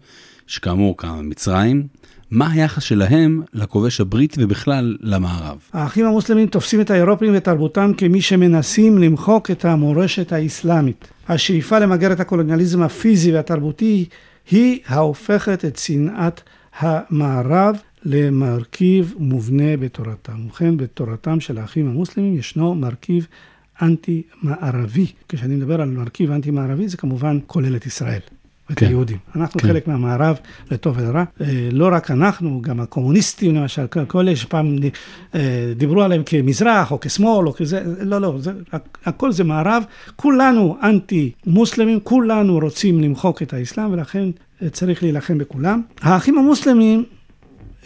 שכאמור קמה מצרים. מה היחס שלהם לכובש הבריטי ובכלל למערב? האחים המוסלמים תופסים את האירופים ותרבותם כמי שמנסים למחוק את המורשת האסלאמית. השאיפה למגר את הקולוניאליזם הפיזי והתרבותי היא ההופכת את שנאת המערב למרכיב מובנה בתורתם. ובכן, בתורתם של האחים המוסלמים ישנו מרכיב אנטי-מערבי. כשאני מדבר על מרכיב אנטי-מערבי, זה כמובן כולל את ישראל. את כן. היהודים. אנחנו כן. חלק מהמערב, לטוב ולרע. אה, לא רק אנחנו, גם הקומוניסטים למשל, כל- אלה שפעם אה, דיברו עליהם כמזרח או כשמאל או כזה, לא, לא, זה, הכ- הכל זה מערב. כולנו אנטי-מוסלמים, כולנו רוצים למחוק את האסלאם, ולכן אה, צריך להילחם בכולם. האחים המוסלמים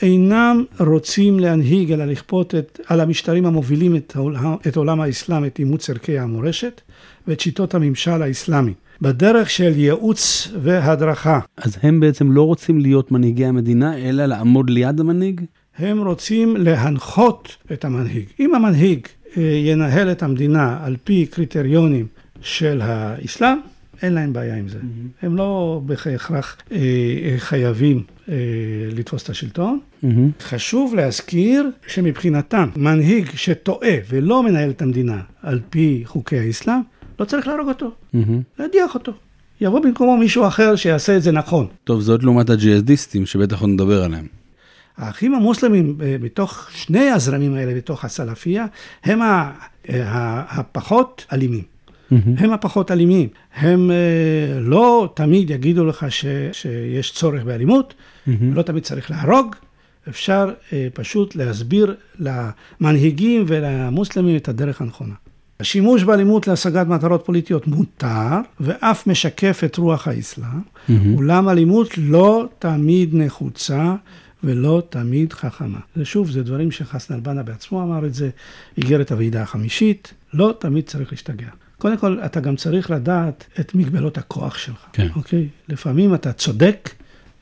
אינם רוצים להנהיג אלא לכפות את, על המשטרים המובילים את, העול- את עולם האסלאם, את אימוץ ערכי המורשת ואת שיטות הממשל האסלאמי, בדרך של ייעוץ והדרכה. אז הם בעצם לא רוצים להיות מנהיגי המדינה, אלא לעמוד ליד המנהיג? הם רוצים להנחות את המנהיג. אם המנהיג אה, ינהל את המדינה על פי קריטריונים של האסלאם, אין להם בעיה עם זה. הם לא בהכרח אה, אה, חייבים אה, לתפוס את השלטון. מהמם. חשוב להזכיר שמבחינתם, מנהיג שטועה ולא מנהל את המדינה על פי חוקי האסלאם, לא צריך להרוג אותו. להדיח אותו. יבוא במקומו מישהו אחר שיעשה את זה נכון. טוב, זאת לעומת הג'יהאדיסטים, שבטח עוד נדבר עליהם. האחים המוסלמים אה, בתוך שני הזרמים האלה, בתוך הסלאפיה, הם ה- ה- הפחות אלימים. מהמם. הם הפחות אלימים. הם אה, לא תמיד יגידו לך ש, שיש צורך באלימות, מהמם. לא תמיד צריך להרוג. אפשר אה, פשוט להסביר למנהיגים ולמוסלמים את הדרך הנכונה. השימוש באלימות להשגת מטרות פוליטיות מותר, ואף משקף את רוח האסלאם, מהמם. אולם אלימות לא תמיד נחוצה ולא תמיד חכמה. ושוב, זה דברים שחסן אלבנה בעצמו אמר את זה, איגרת הוועידה החמישית, לא תמיד צריך להשתגע. קודם כל, אתה גם צריך לדעת את מגבלות הכוח שלך, כן. אוקיי? לפעמים אתה צודק,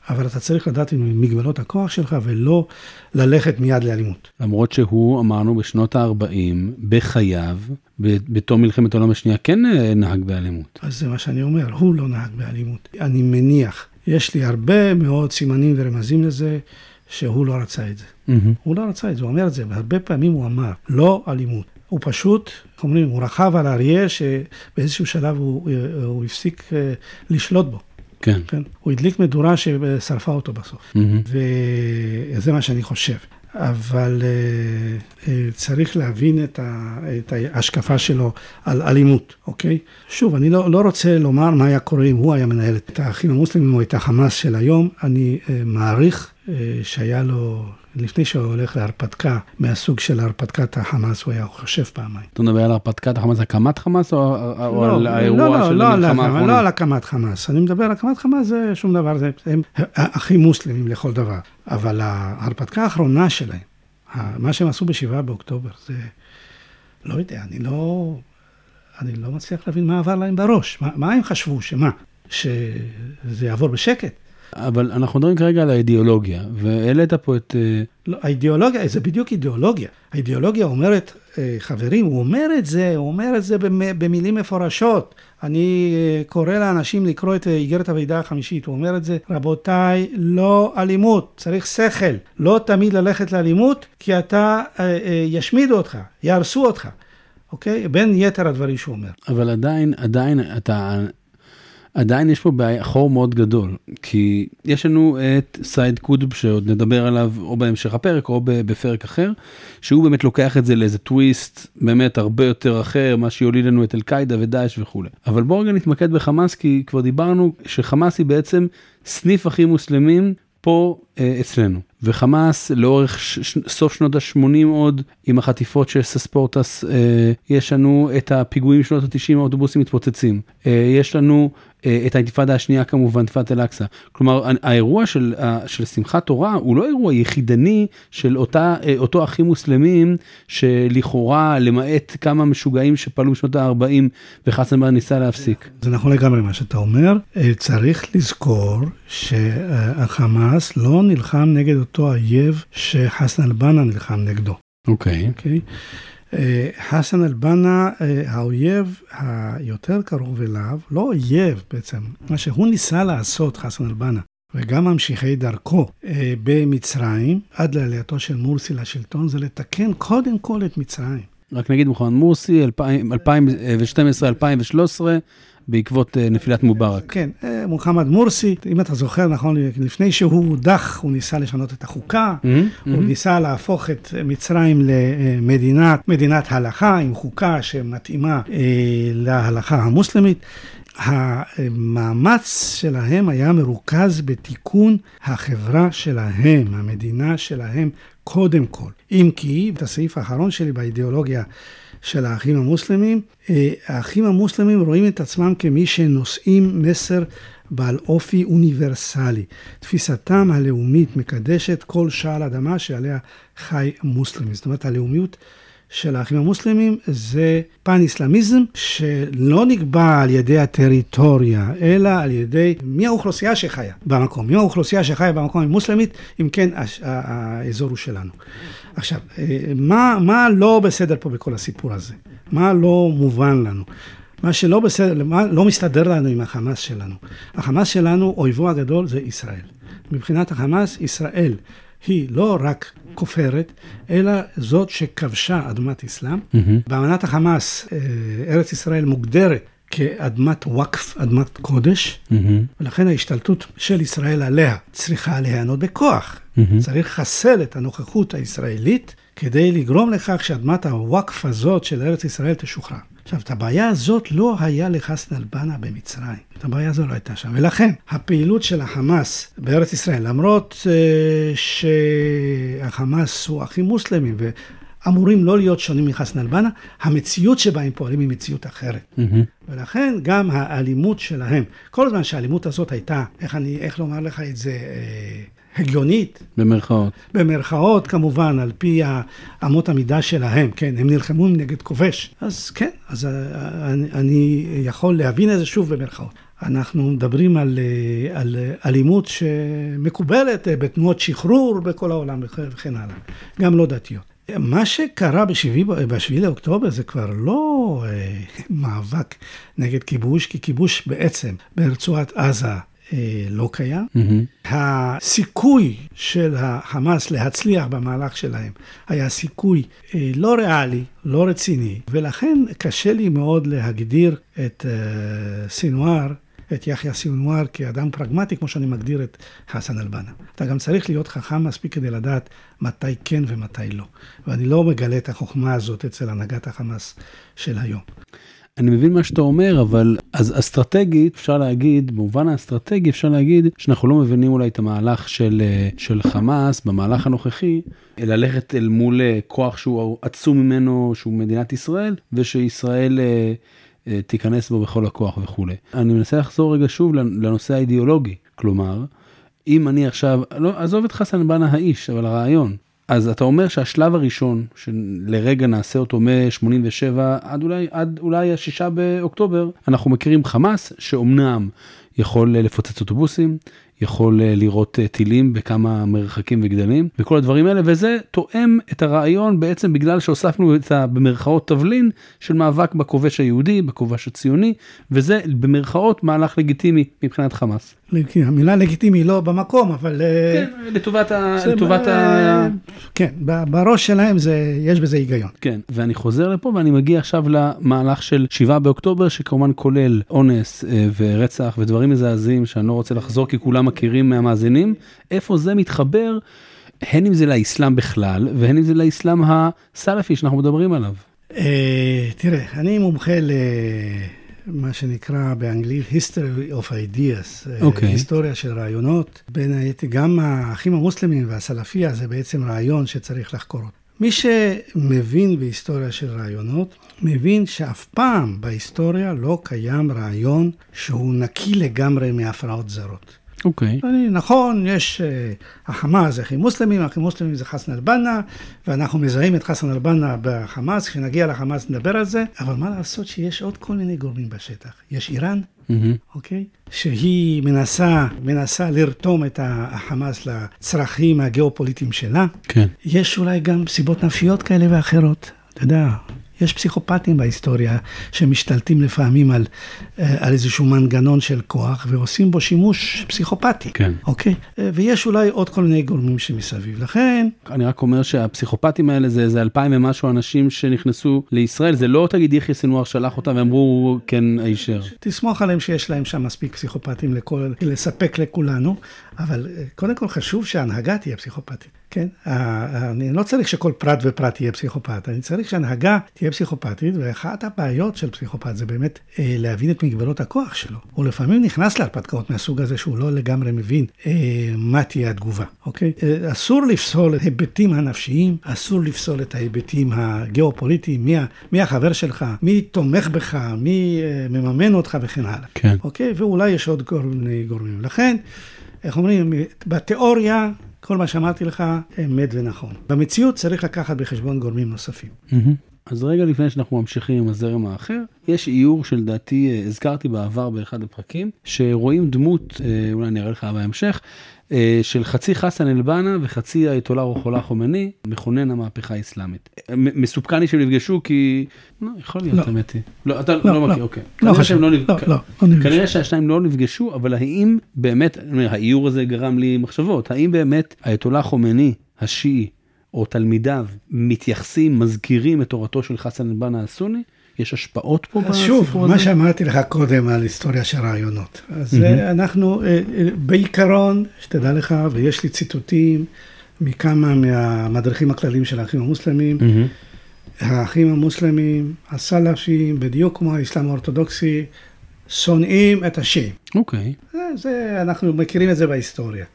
אבל אתה צריך לדעת עם מגבלות הכוח שלך ולא ללכת מיד לאלימות. למרות שהוא, אמרנו, בשנות ה-40, בחייו, בתום מלחמת העולם השנייה, כן אה, נהג באלימות. אז זה מה שאני אומר, הוא לא נהג באלימות. אני מניח, יש לי הרבה מאוד סימנים ורמזים לזה, שהוא לא רצה את זה. מהמם. הוא לא רצה את זה, הוא אומר את זה, והרבה פעמים הוא אמר, לא אלימות. הוא פשוט, איך אומרים, הוא רכב על האריה שבאיזשהו שלב הוא, הוא הפסיק אה, לשלוט בו, כן. כן? הוא הדליק מדורה ששרפה אותו בסוף. מהמם. וזה מה שאני חושב. אבל אה, אה, צריך להבין את, ה, את ההשקפה שלו על אלימות, אוקיי? שוב, אני לא, לא רוצה לומר מה היה קורה אם הוא היה מנהל את האחים המוסלמים או את החמאס של היום. אני אה, מעריך אה, שהיה לו, לפני שהוא הולך להרפתקה מהסוג של הרפתקת החמאס, הוא היה חושב פעמיים. אתה מדבר על הרפתקת החמאס, הקמת חמאס, או, או לא, על האירוע לא, לא, של לא, המלחמה האחרונה? לא על הקמת חמאס. אני מדבר על הקמת חמאס, זה שום דבר, זה, הם אחים מוסלמים לכל דבר. אבל ההרפתקה האחרונה שלהם, מה שהם עשו בשבעה באוקטובר, זה, לא יודע, אני לא, אני לא מצליח להבין מה עבר להם בראש. מה, מה הם חשבו, שמה? שזה יעבור בשקט? אבל אנחנו מדברים כרגע על האידיאולוגיה, והעלית פה את... אה, לא, האידיאולוגיה, זה בדיוק אידיאולוגיה. האידיאולוגיה אומרת, אה, חברים, הוא אומר את זה, הוא אומר את זה במ- במילים מפורשות. אני אה, קורא לאנשים לקרוא את איגרת הוועידה החמישית, הוא אומר את זה, רבותיי, לא אלימות, צריך שכל. לא תמיד ללכת לאלימות, כי אתה, ישמידו אותך, יהרסו אותך, אוקיי? בין יתר הדברים שהוא אומר. אבל עדיין, עדיין אתה... עדיין יש פה בעיה, חור מאוד גדול, כי יש לנו את סייד קודב שעוד נדבר עליו או בהמשך הפרק או בפרק אחר, שהוא באמת לוקח את זה לאיזה טוויסט באמת הרבה יותר אחר, מה שיוליד לנו את אל-קאעידה ודאעש וכולי. אבל בואו רגע נתמקד בחמאס, כי כבר דיברנו שחמאס היא בעצם סניף אחים מוסלמים פה אה, אצלנו. וחמאס לאורך ש- סוף שנות ה-80 עוד עם החטיפות של סספורטס, אה, יש לנו את הפיגועים שנות ה-90, האוטובוסים מתפוצצים. אה, יש לנו אה, את האינתיפאדה השנייה כמובן, אינתיפאדת אל-אקצא. כלומר, האירוע של, ה- של שמחת תורה הוא לא אירוע יחידני של אותה, אה, אותו אחים מוסלמים, שלכאורה, למעט כמה משוגעים שפעלו בשנות ה-40 וחסן ניסה להפסיק. זה נכון לגמרי מה שאתה אומר. אה, צריך לזכור שהחמאס לא נלחם נגד אותו אויב שחסן אל-בנא נלחם נגדו. אוקיי. אוקיי? אה, חסן אל-בנא, אה, האויב היותר קרוב אליו, לא אויב בעצם, מה שהוא ניסה לעשות, חסן אל-בנא, וגם ממשיכי דרכו אה, במצרים, עד לעלייתו של מורסי לשלטון, זה לתקן קודם כל את מצרים. רק נגיד מוחמד מורסי, 2012-2013, בעקבות אה, נפילת מובארק. כן, אה, מוחמד מורסי, אם אתה זוכר, נכון, לפני שהוא הודח, הוא ניסה לשנות את החוקה, Mm-hmm, הוא ניסה להפוך את מצרים למדינת מדינת הלכה, עם חוקה שמתאימה אה, להלכה המוסלמית. המאמץ שלהם היה מרוכז בתיקון החברה שלהם, המדינה שלהם, קודם כל. אם כי, את הסעיף האחרון שלי באידיאולוגיה של האחים המוסלמים, אה, האחים המוסלמים רואים את עצמם כמי שנושאים מסר בעל אופי אוניברסלי. תפיסתם הלאומית מקדשת כל שעל אדמה שעליה חי מוסלמי. זאת אומרת, הלאומיות של האחים המוסלמים זה פן איסלאמיזם שלא נקבע על ידי הטריטוריה, אלא על ידי מי האוכלוסייה שחיה במקום. מי האוכלוסייה שחיה במקום המוסלמית, אם כן האזור הוא שלנו. עכשיו, מה, מה לא בסדר פה בכל הסיפור הזה? מה לא מובן לנו? מה שלא בסדר, מה לא מסתדר לנו עם החמאס שלנו. החמאס שלנו, אויבו הגדול זה ישראל. מבחינת החמאס, ישראל היא לא רק כופרת, אלא זאת שכבשה אדמת אסלאם. Mm-hmm. באמנת החמאס, ארץ ישראל מוגדרת כאדמת וואקף, אדמת קודש, mm-hmm. ולכן ההשתלטות של ישראל עליה צריכה להיענות בכוח. Mm-hmm. צריך לחסל את הנוכחות הישראלית כדי לגרום לכך שאדמת הוואקף הזאת של ארץ ישראל תשוחרר. עכשיו, את הבעיה הזאת לא היה לחסן אל-בנא במצרים. את הבעיה הזו לא הייתה שם. ולכן, הפעילות של החמאס בארץ ישראל, למרות uh, שהחמאס הוא אחים מוסלמים ואמורים לא להיות שונים מחסן אל-בנא, המציאות שבה הם פועלים היא מציאות אחרת. Mm-hmm. ולכן גם האלימות שלהם, כל הזמן שהאלימות הזאת הייתה, איך אני, איך לומר לך את זה, uh, הגיונית. במרכאות. במרכאות, כמובן, על פי אמות המידה שלהם, כן, הם נלחמו נגד כובש. אז כן, אז אני, אני יכול להבין את זה שוב במרכאות. אנחנו מדברים על, על אלימות שמקובלת בתנועות שחרור בכל העולם וכן הלאה, גם לא דתיות. מה שקרה בשביעי לאוקטובר זה כבר לא אה, מאבק נגד כיבוש, כי כיבוש בעצם ברצועת עזה אה, לא קיים. Mm-hmm. הסיכוי של החמאס להצליח במהלך שלהם היה סיכוי אה, לא ריאלי, לא רציני, ולכן קשה לי מאוד להגדיר את אה, סינואר. את יחיא סינואר כאדם פרגמטי, כמו שאני מגדיר את חסן אל-בנא. אתה גם צריך להיות חכם מספיק כדי לדעת מתי כן ומתי לא. ואני לא מגלה את החוכמה הזאת אצל הנהגת החמאס של היום. אני מבין מה שאתה אומר, אבל אז אסטרטגית, אפשר להגיד, במובן האסטרטגי אפשר להגיד שאנחנו לא מבינים אולי את המהלך של, של חמאס במהלך הנוכחי, ללכת אל מול כוח שהוא עצום ממנו, שהוא מדינת ישראל, ושישראל תיכנס בו בכל הכוח וכולי. אני מנסה לחזור רגע שוב לנושא האידיאולוגי, כלומר, אם אני עכשיו, לא, עזוב את חסן בנה האיש, אבל הרעיון, אז אתה אומר שהשלב הראשון, שלרגע נעשה אותו מ-87 עד אולי, עד אולי השישה באוקטובר, אנחנו מכירים חמאס, שאומנם יכול לפוצץ אוטובוסים, יכול לראות טילים בכמה מרחקים וגדלים וכל הדברים האלה וזה תואם את הרעיון בעצם בגלל שהוספנו את ה... במרכאות תבלין של מאבק בכובש היהודי בכובש הציוני וזה במרכאות מהלך לגיטימי מבחינת חמאס. המילה לגיטימי לא במקום אבל כן, לטובת ה... לטובת ה... כן בראש שלהם זה יש בזה היגיון. כן ואני חוזר לפה ואני מגיע עכשיו למהלך של 7 באוקטובר שכמובן כולל אונס ורצח ודברים מזעזעים שאני לא רוצה לחזור כי כולם מכירים מהמאזינים, איפה זה מתחבר, הן אם זה לאסלאם בכלל, והן אם זה לאסלאם הסלאפי שאנחנו מדברים עליו. תראה, אני מומחה למה שנקרא באנגלית history of ideas, okay. אוקיי. היסטוריה של רעיונות. בין היתר, גם האחים המוסלמים והסלאפיה זה בעצם רעיון שצריך לחקור אותו. מי שמבין בהיסטוריה של רעיונות, מבין שאף פעם בהיסטוריה לא קיים רעיון שהוא נקי לגמרי מהפרעות זרות. אוקיי. Okay. נכון, יש, uh, החמאס זה אחים מוסלמים, אחים מוסלמים זה חסן אל-בנא, ואנחנו מזהים את חסן אל-בנא בחמאס, כשנגיע לחמאס נדבר על זה, אבל מה לעשות שיש עוד כל מיני גורמים בשטח. יש איראן, אוקיי? Mm-hmm. Okay, שהיא מנסה, מנסה לרתום את החמאס לצרכים הגיאופוליטיים שלה. כן. יש אולי גם סיבות נפשיות כאלה ואחרות. אתה יודע, יש פסיכופטים בהיסטוריה שמשתלטים לפעמים על, אה, על איזשהו מנגנון של כוח ועושים בו שימוש פסיכופתי. כן. אוקיי? אה, ויש אולי עוד כל מיני גורמים שמסביב. לכן... אני רק אומר שהפסיכופטים האלה זה איזה אלפיים ומשהו אנשים שנכנסו לישראל, זה לא תגיד יחיא סנואר שלח אותם ואמרו כן הישר. תסמוך עליהם שיש להם שם מספיק פסיכופטים לכל, לספק לכולנו, אבל אה, קודם כל חשוב שההנהגה תהיה פסיכופתית. כן? אני לא צריך שכל פרט ופרט יהיה פסיכופת, אני צריך שהנהגה תהיה פסיכופתית, ואחת הבעיות של פסיכופת זה באמת אה, להבין את מגבלות הכוח שלו. הוא לפעמים נכנס להרפתקאות מהסוג הזה שהוא לא לגמרי מבין אה, מה תהיה התגובה, אוקיי? אה, אסור לפסול את ההיבטים הנפשיים, אסור לפסול את ההיבטים הגיאופוליטיים, מי, מי החבר שלך, מי תומך בך, מי אה, מממן אותך וכן הלאה. כן. אוקיי? ואולי יש עוד. גורמים. לכן, איך אומרים, בתיאוריה כל מה שאמרתי לך אמת ונכון. במציאות צריך לקחת בחשבון גורמים נוספים. אז רגע לפני שאנחנו ממשיכים עם הזרם האחר, יש איור שלדעתי אה, הזכרתי בעבר באחד הפרקים, שרואים דמות, אה, אולי אני אראה לך בהמשך, של חצי חסן אל-בנה וחצי האייתולה רוחולה חומני, מכונן המהפכה האסלאמית. מסופקני שהם נפגשו כי... לא, יכול להיות, לא. האמת היא. לא, אתה לא, לא לא. מכיר, אוקיי. לא חשוב. לא לא, לא, לא. כנראה שהשניים לא נפגשו, אבל האם באמת, האיור הזה גרם לי מחשבות, האם באמת האייתולה חומני, השיעי, או תלמידיו, מתייחסים, מזכירים את תורתו של חסן אל-בנה הסוני? יש השפעות פה אז בסיפור שוב, הזה? מה שאמרתי לך קודם על היסטוריה של רעיונות. אז. אה, אנחנו, אה, אה, בעיקרון, שתדע לך, ויש לי ציטוטים מכמה מהמדריכים הכלליים של האחים המוסלמים, מהמם. האחים המוסלמים, הסלאפים, בדיוק כמו האסלאם האורתודוקסי, שונאים את השיעים. אוקיי. זה, זה, אנחנו מכירים את זה בהיסטוריה.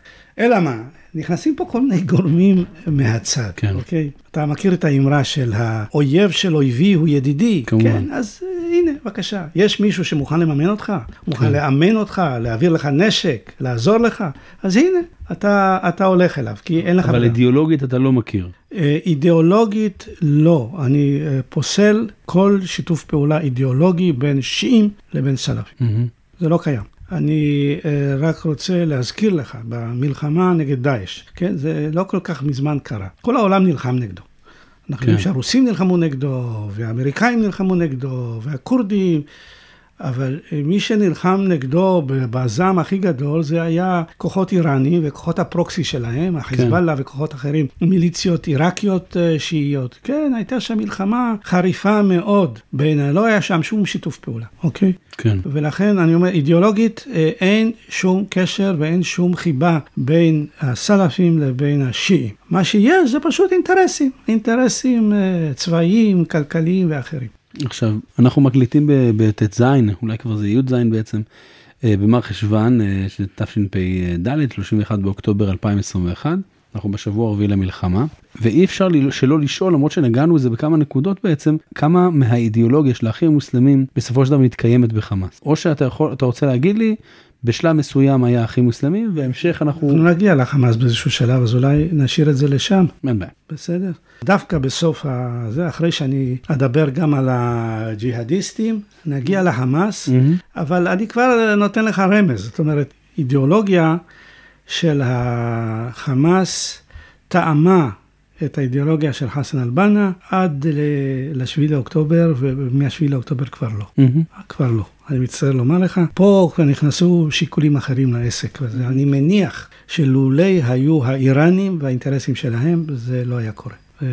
אלא מה, נכנסים פה כל מיני גורמים מהצד, כן. אוקיי? אתה מכיר את האמרה של האויב של אויבי הוא ידידי, כמובן. כן? אז אה, הנה, בבקשה. יש מישהו שמוכן לממן אותך, מוכן כן. לאמן אותך, להעביר לך נשק, לעזור לך, אז הנה, אתה, אתה הולך אליו, כי אין לך... אבל ברירה. אידיאולוגית אתה לא מכיר. אה, אידיאולוגית, לא. אני אה, פוסל כל שיתוף פעולה אידיאולוגי בין שיעים לבין סלאפים. מהמם. זה לא קיים. אני אה, רק רוצה להזכיר לך, במלחמה נגד דאעש, כן? זה לא כל כך מזמן קרה. כל העולם נלחם נגדו. אנחנו כן. יודעים שהרוסים נלחמו נגדו, והאמריקאים נלחמו נגדו, והכורדים, אבל אה, מי שנלחם נגדו בזעם הכי גדול זה היה כוחות איראנים וכוחות הפרוקסי שלהם, החיזבאללה וכוחות אחרים, מיליציות עיראקיות אה, שיעיות. כן, הייתה שם מלחמה חריפה מאוד בין, לא היה שם שום שיתוף פעולה, אוקיי? כן. ולכן אני אומר, אידיאולוגית אה, אין שום קשר ואין שום חיבה בין הסלאפים לבין השיעים. מה שיש זה פשוט אינטרסים, אינטרסים צבאיים, כלכליים ואחרים. עכשיו, אנחנו מקליטים בט"ז, אולי כבר זה י"ז בעצם, אה, במר חשוון אה, של תשפ"ד, 31 באוקטובר 2021. אנחנו בשבוע הרביעי למלחמה, ואי אפשר שלא לשאול, למרות שנגענו בזה בכמה נקודות בעצם, כמה מהאידיאולוגיה של האחים המוסלמים בסופו של דבר מתקיימת בחמאס. או שאתה יכול, אתה רוצה להגיד לי, בשלב מסוים היה אחים מוסלמים, והמשך אנחנו... אנחנו נגיע לחמאס באיזשהו שלב, אז אולי נשאיר את זה לשם. אין בעיה. בסדר. דווקא בסוף הזה, אחרי שאני אדבר גם על הג'יהאדיסטים, נגיע לחמאס. אבל אני כבר נותן לך רמז, זאת אומרת, אידיאולוגיה של החמאס טעמה את האידיאולוגיה של חסן אל-בנה עד ל-7 לאוקטובר, ומ-7 לאוקטובר כבר לא. מהמם. כבר לא. אני מצטער לומר לך, פה כבר נכנסו שיקולים אחרים לעסק, ואני מניח שלולי היו האיראנים והאינטרסים שלהם, זה לא היה קורה. אה,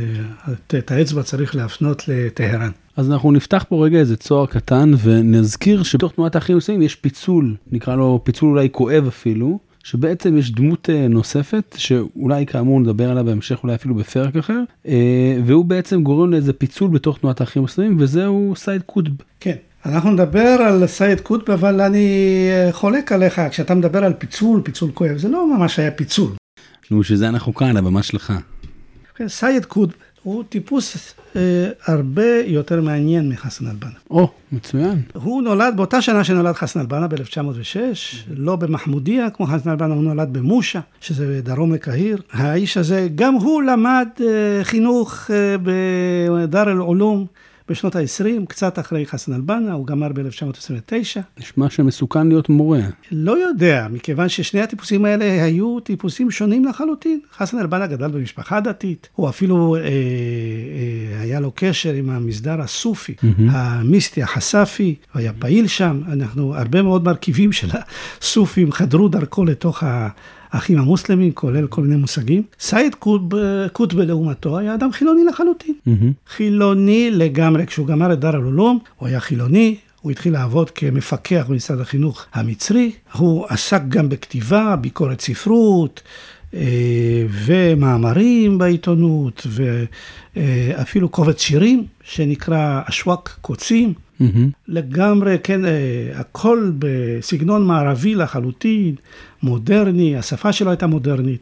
את- את האצבע צריך להפנות לטהרן. אז אנחנו נפתח פה רגע איזה צוהר קטן ונזכיר שבתוך תנועת האחים המוסלמים יש פיצול, נקרא לו פיצול אולי כואב אפילו, שבעצם יש דמות אה, נוספת שאולי כאמור נדבר עליה בהמשך אולי אפילו בפרק אחר, אה, והוא בעצם גורם לאיזה פיצול בתוך תנועת האחים המוסלמים וזהו סייד קוטב. כן, אנחנו נדבר על סייד קוטב, אבל אני אה, חולק עליך, כשאתה מדבר על פיצול, פיצול כואב, זה לא ממש היה פיצול. נו שזה אנחנו כאן, הבמה שלך. סייד קוטב הוא טיפוס אה, הרבה יותר מעניין מחסן אל-בנה. או, מצוין. הוא נולד באותה שנה שנולד חסן אל-בנה ב-1906, לא במחמודיה כמו חסן אל-בנה, הוא נולד במושה, שזה דרום לקהיר. האיש הזה, גם הוא למד אה, חינוך אה, בדאר אל-עולום בשנות ה-20, קצת אחרי חסן אל-בנה, הוא גמר ב-1929. נשמע שמסוכן להיות מורה. לא יודע, מכיוון ששני הטיפוסים האלה היו טיפוסים שונים לחלוטין. חסן אל-בנה גדל במשפחה דתית, הוא אפילו אה, אה, היה לו קשר עם המסדר הסופי, mm-hmm. המיסטי, החספי, הוא היה פעיל שם. אנחנו, הרבה מאוד מרכיבים של הסופים חדרו דרכו לתוך ה... האחים המוסלמים, כולל כל מיני מושגים. סייד קוטבה לעומתו היה אדם חילוני לחלוטין. Mm-hmm. חילוני לגמרי. כשהוא גמר את דר אל-עלום, הוא היה חילוני, הוא התחיל לעבוד כמפקח במשרד החינוך המצרי. הוא עסק גם בכתיבה, ביקורת ספרות. אה, ומאמרים בעיתונות, ואפילו קובץ שירים שנקרא אשווק קוצים. Mm-hmm. לגמרי, כן, אה, הכל בסגנון מערבי לחלוטין, מודרני, השפה שלו הייתה מודרנית.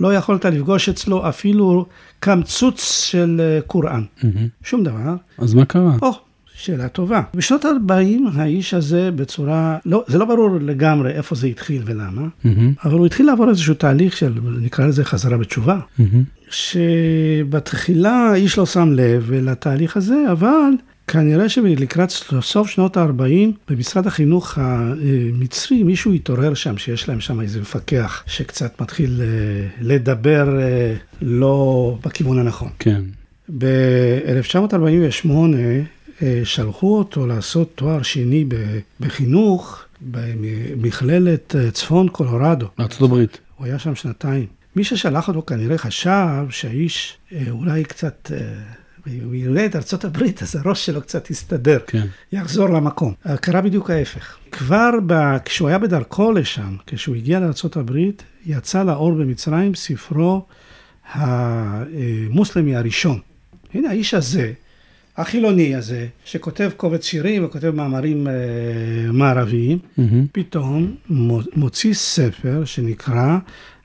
לא יכולת לפגוש אצלו אפילו קמצוץ של אה, קוראן. Mm-hmm. שום דבר. אז מה קרה? או, שאלה טובה. בשנות ה-40 האיש הזה בצורה, לא, זה לא ברור לגמרי איפה זה התחיל ולמה, mm-hmm. אבל הוא התחיל לעבור איזשהו תהליך של, נקרא לזה חזרה בתשובה, mm-hmm. שבתחילה האיש לא שם לב לתהליך הזה, אבל כנראה שלקראת סוף שנות ה-40, במשרד החינוך המצרי, מישהו התעורר שם, שיש להם שם איזה מפקח שקצת מתחיל אה, לדבר אה, לא בכיוון הנכון. כן. ב-1948 אה, שלחו אותו לעשות תואר שני בחינוך במכללת צפון קולורדו. בארצות הברית. הוא היה שם שנתיים. מי ששלח אותו כנראה חשב שהאיש אולי קצת הוא יראה את ארצות הברית, אז הראש שלו קצת יסתדר, כן. יחזור למקום. קרה בדיוק ההפך. כבר ב... כשהוא היה בדרכו לשם, כשהוא הגיע לארצות הברית, יצא לאור במצרים ספרו המוסלמי הראשון. הנה האיש הזה, החילוני הזה, שכותב קובץ שירים וכותב מאמרים אה, מערביים, mm-hmm. פתאום מוציא ספר שנקרא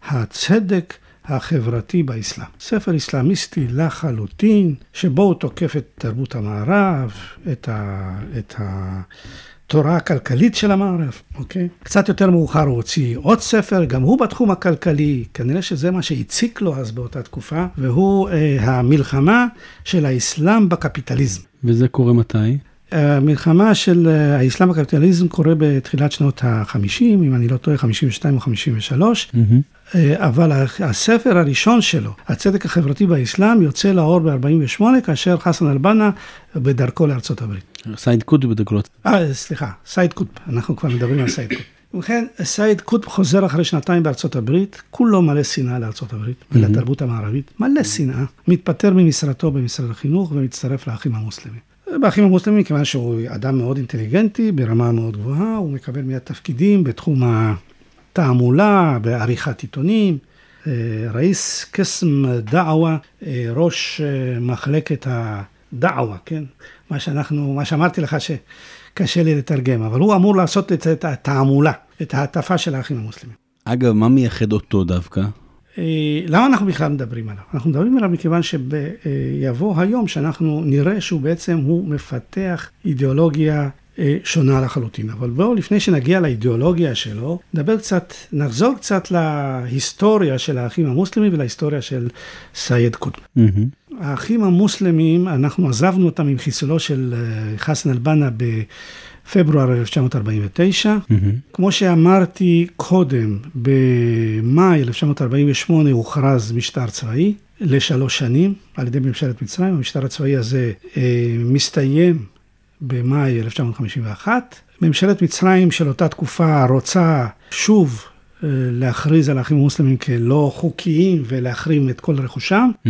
הצדק החברתי באסלאם. ספר אסלאמיסטי לחלוטין, שבו הוא תוקף את תרבות המערב, את, ה, את התורה הכלכלית של המערב, אוקיי? קצת יותר מאוחר הוא הוציא עוד ספר, גם הוא בתחום הכלכלי, כנראה שזה מה שהציק לו אז באותה תקופה, והוא אה, המלחמה של האסלאם בקפיטליזם. וזה קורה מתי? המלחמה של אה, האסלאם בקפיטליזם קורה בתחילת שנות ה-50, אם אני לא טועה, 52 או 53, אמ-המ. אבל הספר הראשון שלו, הצדק החברתי באסלאם, יוצא לאור ב-48, כאשר חסן אל-בנה בדרכו לארצות הברית. סייד קוטב בדקלות. אה, סליחה, סייד קוטב, אנחנו כבר מדברים על סייד קוטב. ובכן, סייד קוטב חוזר אחרי שנתיים בארצות הברית, כולו מלא שנאה לארצות הברית ולתרבות המערבית, מלא שנאה, מתפטר ממשרתו במשרד החינוך ומצטרף לאחים המוסלמים. באחים המוסלמים, מכיוון שהוא אדם מאוד אינטליגנטי, ברמה מאוד גבוהה, הוא מקבל מיד תפקידים בתחום התעמולה, בעריכת עיתונים. אה, ראיס קסם דעווה, אה, ראש אה, מחלקת הדעווה, כן? מה שאנחנו, מה שאמרתי לך שקשה לי לתרגם, אבל הוא אמור לעשות את התעמולה, את ההטפה של האחים המוסלמים. אגב, מה מייחד אותו דווקא? אה, למה אנחנו בכלל מדברים עליו? אנחנו מדברים עליו מכיוון שיבוא היום שאנחנו נראה שהוא בעצם, הוא מפתח אידיאולוגיה אה, שונה לחלוטין. אבל בואו, לפני שנגיע לאידיאולוגיה שלו, נדבר קצת, נחזור קצת להיסטוריה של האחים המוסלמים ולהיסטוריה של סייד קוטב. Mm-hmm. האחים המוסלמים, אנחנו עזבנו אותם עם חיסולו של אה, חסן אל-בנה ב... פברואר 1949. Mm-hmm. כמו שאמרתי קודם, במאי 1948 הוכרז משטר צבאי לשלוש שנים על ידי ממשלת מצרים. המשטר הצבאי הזה אה, מסתיים במאי 1951. ממשלת מצרים של אותה תקופה רוצה שוב להכריז על האחים המוסלמים כלא חוקיים ולהחרים את כל רכושם. Mm-hmm.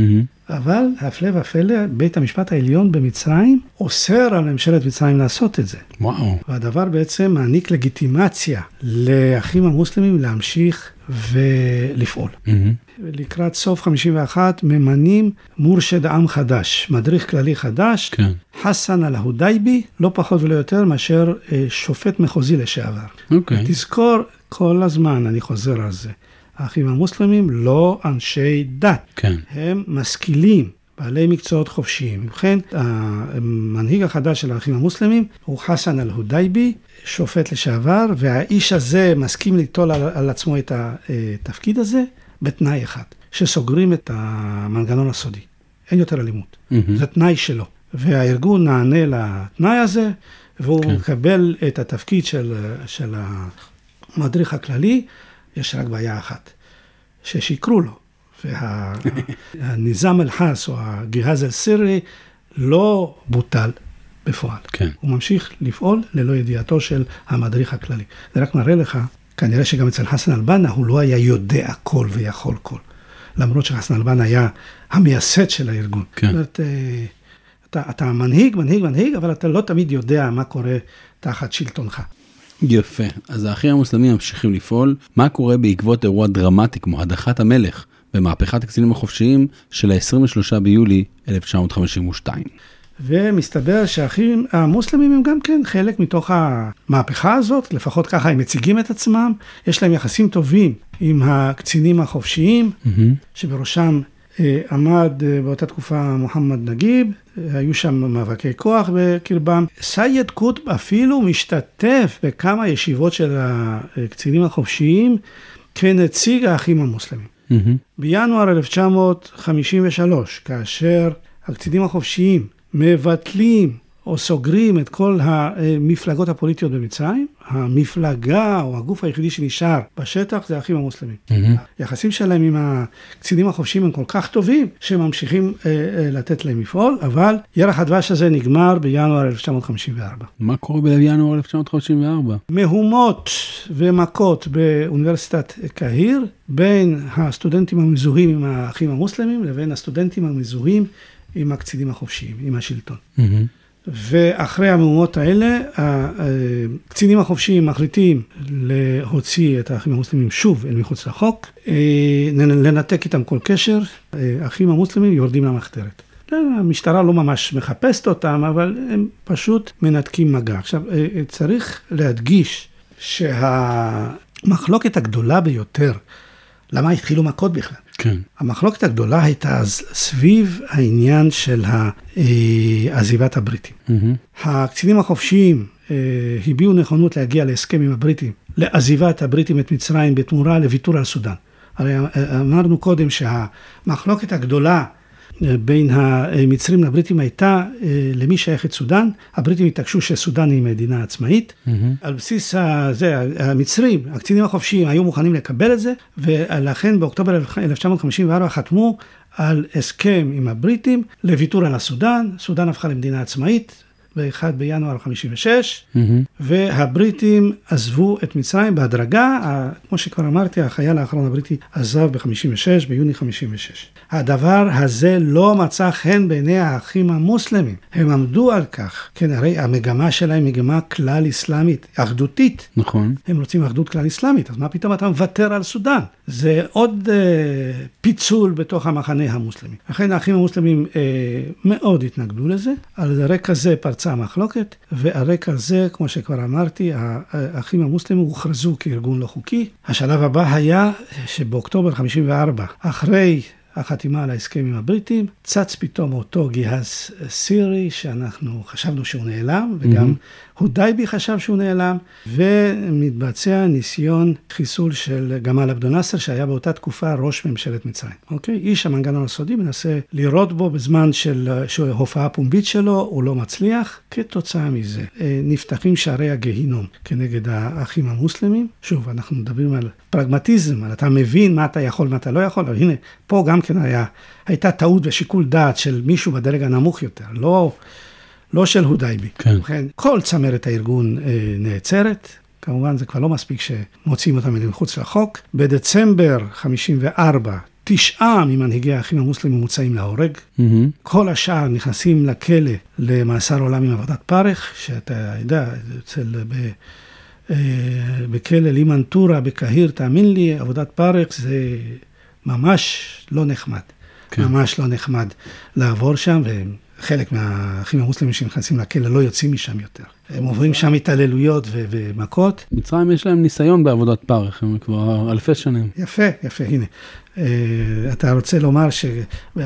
אבל הפלא ופלא, בית המשפט העליון במצרים אוסר על ממשלת מצרים לעשות את זה. וואו. והדבר בעצם מעניק לגיטימציה לאחים המוסלמים להמשיך ולפעול. Mm-hmm. לקראת סוף 51 ממנים מורשד עם חדש, מדריך כללי חדש, כן. חסן אל-הודייבי, לא פחות ולא יותר מאשר אה, שופט מחוזי לשעבר. אוקיי. תזכור, כל הזמן אני חוזר על זה. האחים המוסלמים לא אנשי דת. כן. הם משכילים, בעלי מקצועות חופשיים. ובכן, המנהיג החדש של האחים המוסלמים הוא חסן אל-הודייבי, שופט לשעבר, והאיש הזה מסכים ליטול על, על עצמו את התפקיד הזה בתנאי אחד, שסוגרים את המנגנון הסודי. אין יותר אלימות. Mm-hmm. זה תנאי שלו. והארגון נענה לתנאי הזה, והוא כן. מקבל את התפקיד של, של המדריך הכללי, יש רק בעיה אחת, ששיקרו לו. והניזם אל-חס או הגיהאז אל-סירי לא בוטל בפועל. כן. הוא ממשיך לפעול ללא ידיעתו של המדריך הכללי. זה רק מראה לך, כנראה שגם אצל חסן אל-בנה הוא לא היה יודע הכל ויכול כל. למרות שחסן אל-בנה היה המייסד של הארגון. כן. זאת אומרת, אה, אתה, אתה מנהיג, מנהיג, מנהיג, אבל אתה לא תמיד יודע מה קורה תחת שלטונך. יפה. אז האחים המוסלמים ממשיכים לפעול. מה קורה בעקבות אירוע דרמטי כמו הדחת המלך במהפכת הקצינים החופשיים של ה-23 ביולי 1952? ומסתבר שהאחים המוסלמים הם גם כן חלק מתוך המהפכה הזאת, לפחות ככה הם מציגים את עצמם. יש להם יחסים טובים עם הקצינים החופשיים, שבראשם אה, עמד אה, באותה תקופה מוחמד נגיב, אה, היו שם מאבקי כוח בקרבם. סייד קוטב אפילו משתתף בכמה ישיבות של הקצינים החופשיים כנציג האחים המוסלמים. בינואר 1953, כאשר הקצינים החופשיים מבטלים או סוגרים את כל המפלגות הפוליטיות במצרים, המפלגה או הגוף היחידי שנשאר בשטח זה האחים המוסלמים. היחסים שלהם עם הקצינים החופשיים הם כל כך טובים, שהם ממשיכים אה, אה, לתת להם לפעול, אבל ירח הדבש הזה נגמר בינואר 1954. מה קורה בינואר 1954? מהומות ומכות באוניברסיטת קהיר, בין הסטודנטים המזוהים עם האחים המוסלמים לבין הסטודנטים המזוהים עם הקצינים החופשיים, עם השלטון. ואחרי המהומות האלה, הקצינים החופשיים מחליטים להוציא את האחים המוסלמים שוב אל מחוץ לחוק, לנתק איתם כל קשר, האחים המוסלמים יורדים למחתרת. המשטרה לא ממש מחפשת אותם, אבל הם פשוט מנתקים מגע. עכשיו, צריך להדגיש שהמחלוקת הגדולה ביותר, למה התחילו מכות בכלל? כן. המחלוקת הגדולה הייתה אז סביב העניין של עזיבת הבריטים. Mm-hmm. הקצינים החופשיים אה, הביעו נכונות להגיע להסכם עם הבריטים, לעזיבת הבריטים את מצרים בתמורה לוויתור על סודאן. הרי אמרנו קודם שהמחלוקת הגדולה בין המצרים לבריטים הייתה למי שייכת סודאן. הבריטים התעקשו שסודאן היא מדינה עצמאית. Mm-hmm. על בסיס הזה, המצרים, הקצינים החופשיים היו מוכנים לקבל את זה, ולכן באוקטובר 1954 חתמו על הסכם עם הבריטים לוויתור על הסודאן. סודאן הפכה למדינה עצמאית. ב-1 בינואר 56, mm-hmm. והבריטים עזבו את מצרים בהדרגה, כמו שכבר אמרתי, החייל האחרון הבריטי עזב ב-56, ביוני 56. הדבר הזה לא מצא חן בעיני האחים המוסלמים, הם עמדו על כך, כן, הרי המגמה שלהם מגמה כלל אסלאמית, אחדותית. נכון. הם רוצים אחדות כלל אסלאמית, אז מה פתאום אתה מוותר על סודאן? זה עוד אה, פיצול בתוך המחנה המוסלמי. לכן האחים המוסלמים אה, מאוד התנגדו לזה, על רקע זה פרצה המחלוקת, ועל רקע זה, כמו שכבר אמרתי, האחים המוסלמים הוכרזו כארגון לא חוקי. השלב הבא היה שבאוקטובר 54, אחרי החתימה על ההסכם עם הבריטים, צץ פתאום אותו גיהאז סירי, שאנחנו חשבנו שהוא נעלם, וגם mm-hmm. הודייבי חשב שהוא נעלם, ומתבצע ניסיון חיסול של גמל עבדו נאסר, שהיה באותה תקופה ראש ממשלת מצרים. אוקיי? איש המנגנון הסודי מנסה לירות בו בזמן של הופעה פומבית שלו, הוא לא מצליח. כתוצאה מזה נפתחים שערי הגהינום כנגד האחים המוסלמים. שוב, אנחנו מדברים על פרגמטיזם, על אתה מבין מה אתה יכול, מה אתה לא יכול, אבל הנה, פה גם כן היה, הייתה טעות ושיקול דעת של מישהו בדרג הנמוך יותר, לא... לא של הודייבי. כן. ובכן, כל צמרת הארגון אה, נעצרת. כמובן, זה כבר לא מספיק שמוציאים אותם מחוץ לחוק. בדצמבר 54, תשעה ממנהיגי האחים המוסלמים מוצאים להורג. Mm-hmm. כל השאר נכנסים לכלא למאסר עולם עם עבודת פרך, שאתה יודע, אצל... ב... בכלא לימן טורה בקהיר, תאמין לי, עבודת פרך זה ממש לא נחמד. כן. ממש לא נחמד לעבור שם, והם חלק מהאחים המוסלמים שנכנסים לכלא לא יוצאים משם יותר. הם עוברים שם התעללויות ו- ומכות. מצרים יש להם ניסיון בעבודת פרך, הם כבר אלפי שנים. יפה, יפה, הנה. אה, אתה רוצה לומר ש...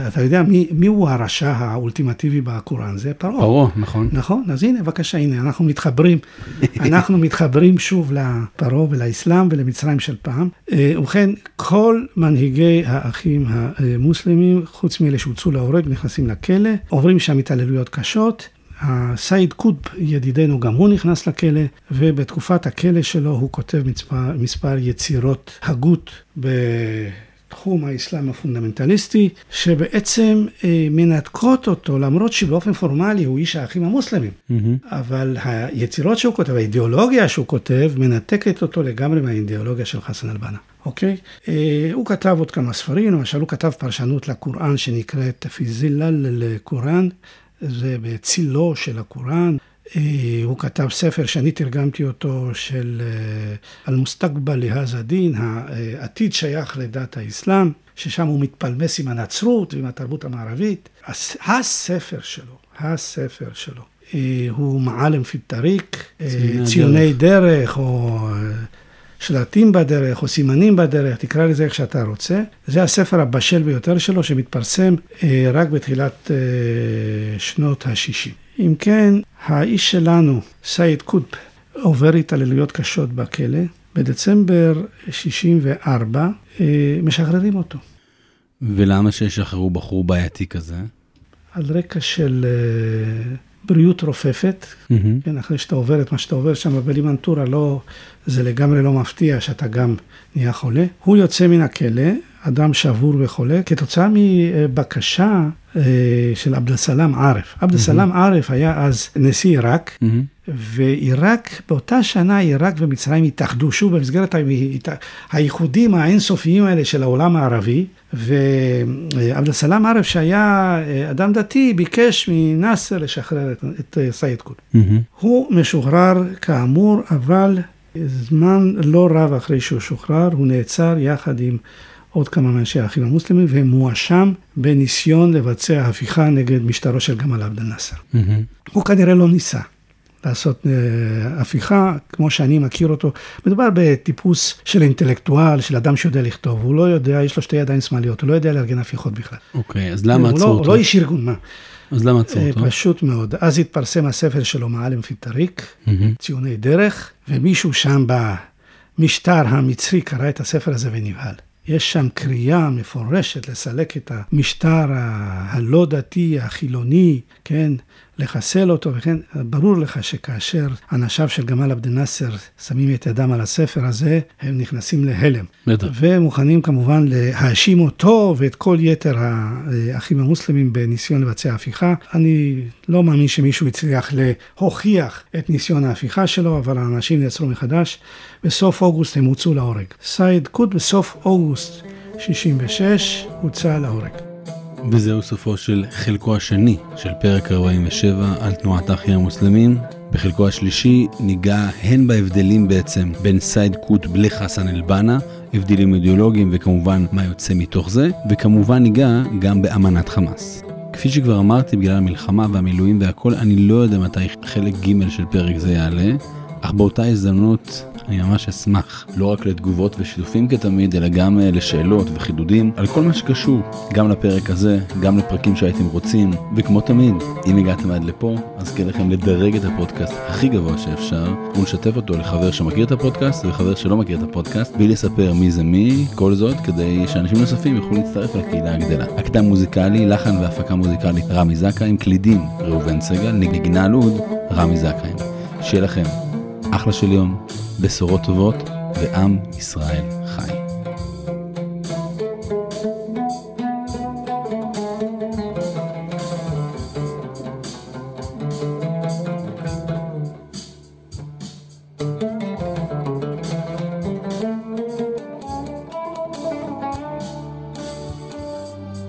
אתה יודע מי, מי הוא הרשע האולטימטיבי בקוראן? זה פרעה. פרעה, נכון. נכון, אז הנה, בבקשה, הנה, אנחנו מתחברים, אנחנו מתחברים שוב לפרעה ולאסלאם ולמצרים של פעם. אה, ובכן, כל מנהיגי האחים המוסלמים, חוץ מאלה שהוצאו להורג, נכנסים לכלא, עוברים שם התעללויות קשות. הסייד קוטב, ידידנו, גם הוא נכנס לכלא, ובתקופת הכלא שלו הוא כותב מספר, מספר יצירות הגות ב... תחום האסלאם הפונדמנטליסטי, שבעצם אה, מנתקות אותו, למרות שבאופן פורמלי הוא איש האחים המוסלמים. Mm-hmm. אבל היצירות שהוא כותב, האידיאולוגיה שהוא כותב, מנתקת אותו לגמרי מהאידיאולוגיה של חסן אל-בנה. אוקיי? אה, הוא כתב עוד כמה ספרים, למשל הוא כתב פרשנות לקוראן שנקראת פיזילל לקוראן, זה בצילו של הקוראן. אה, הוא כתב ספר שאני תרגמתי אותו של אל-מוסתקבל להז א-דין, העתיד שייך לדת האסלאם, ששם הוא מתפלמס עם הנצרות ועם התרבות המערבית. הספר שלו, הספר שלו, אה, הוא מעלם פי טריק, ציוני דרך, או שלטים בדרך, או סימנים בדרך, תקרא לזה איך שאתה רוצה. זה הספר הבשל ביותר שלו, שמתפרסם אה, רק בתחילת שנות ה-60. אם כן, האיש שלנו, סייד קוטב, עובר התעללויות קשות בכלא. בדצמבר 64 אה, משחררים אותו. ולמה שישחררו בחור בעייתי כזה? על רקע של אה, בריאות רופפת, mm-hmm. כן, אחרי שאתה עובר את מה שאתה עובר שם בלימנטורה, לא, זה לגמרי לא מפתיע שאתה גם נהיה חולה. הוא יוצא מן הכלא, אדם שבור וחולה, כתוצאה מבקשה אה, של עבד אל-סלאם עארף. עבד אל-סלאם עארף היה אז נשיא עיראק, ועיראק, באותה שנה עיראק ומצרים התאחדו שוב במסגרת האיחודים האינסופיים האלה של העולם הערבי, ועבד אל-סלאם עארף שהיה אה, אדם דתי ביקש מנאסר לשחרר את, את אה, סייד קוט. הוא משוחרר כאמור, אבל זמן לא רב אחרי שהוא שוחרר, הוא נעצר יחד עם עוד כמה מאנשי האחים המוסלמים, והם מואשם בניסיון לבצע הפיכה נגד משטרו של גמל עבד אל-נאסר. Mm-hmm. הוא כנראה לא ניסה לעשות uh, הפיכה, כמו שאני מכיר אותו. מדובר בטיפוס של אינטלקטואל, של אדם שיודע לכתוב, הוא לא יודע, יש לו שתי ידיים שמאליות, הוא לא יודע לארגן הפיכות בכלל. אוקיי, okay, אז למה עצרו לא, אותו? הוא לא איש ארגון, מה? אז למה עצרו אותו? פשוט מאוד. אז התפרסם הספר שלו, معالم في الطريق, אמ-המ. ציוני דרך, ומישהו שם במשטר המצרי קרא את הספר הזה ונבהל. יש שם קריאה מפורשת לסלק את המשטר הלא דתי, החילוני, כן, לחסל אותו, וכן, ברור לך שכאשר אנשיו של גמאל עבד נאסר שמים את ידם על הספר הזה, הם נכנסים להלם. בטח. ומוכנים כמובן להאשים אותו ואת כל יתר האחים המוסלמים בניסיון לבצע הפיכה. אני לא מאמין שמישהו הצליח להוכיח את ניסיון ההפיכה שלו, אבל האנשים נעצרו מחדש. בסוף אוגוסט הם הוצאו להורג. סייד קוטב בסוף אוגוסט 66 הוצא להורג. וזהו סופו של חלקו השני של פרק 47 על תנועת האחים המוסלמים. בחלקו השלישי ניגע הן בהבדלים בעצם בין סייד קוטב לחסן אל-בנה, הבדלים אידיאולוגיים וכמובן מה יוצא מתוך זה, וכמובן ניגע גם באמנת חמאס. כפי שכבר אמרתי, בגלל המלחמה והמילואים והכל, אני לא יודע מתי חלק ג' של פרק זה יעלה, אך באותה הזדמנות אני ממש אשמח לא רק לתגובות ושיתופים כתמיד, אלא גם אה, לשאלות וחידודים על כל מה שקשור, גם לפרק הזה, גם לפרקים שהייתם רוצים, וכמו תמיד, אם הגעתם עד לפה, אז כדאי לכם לדרג את הפודקאסט הכי גבוה שאפשר, ולשתף אותו לחבר שמכיר את הפודקאסט וחבר שלא מכיר את הפודקאססט, בלי לספר מי זה מי, כל זאת כדי שאנשים נוספים יוכלו להצטרף לקהילה הגדלה. הקטע מוזיקלי, לחן והפקה מוזיקלית רמי זכאי עם קלידים ראובן סגל, נגינה לוד רמי זכאי. שיהיה לכם אחלה של יום, בשורות טובות, ועם ישראל חי.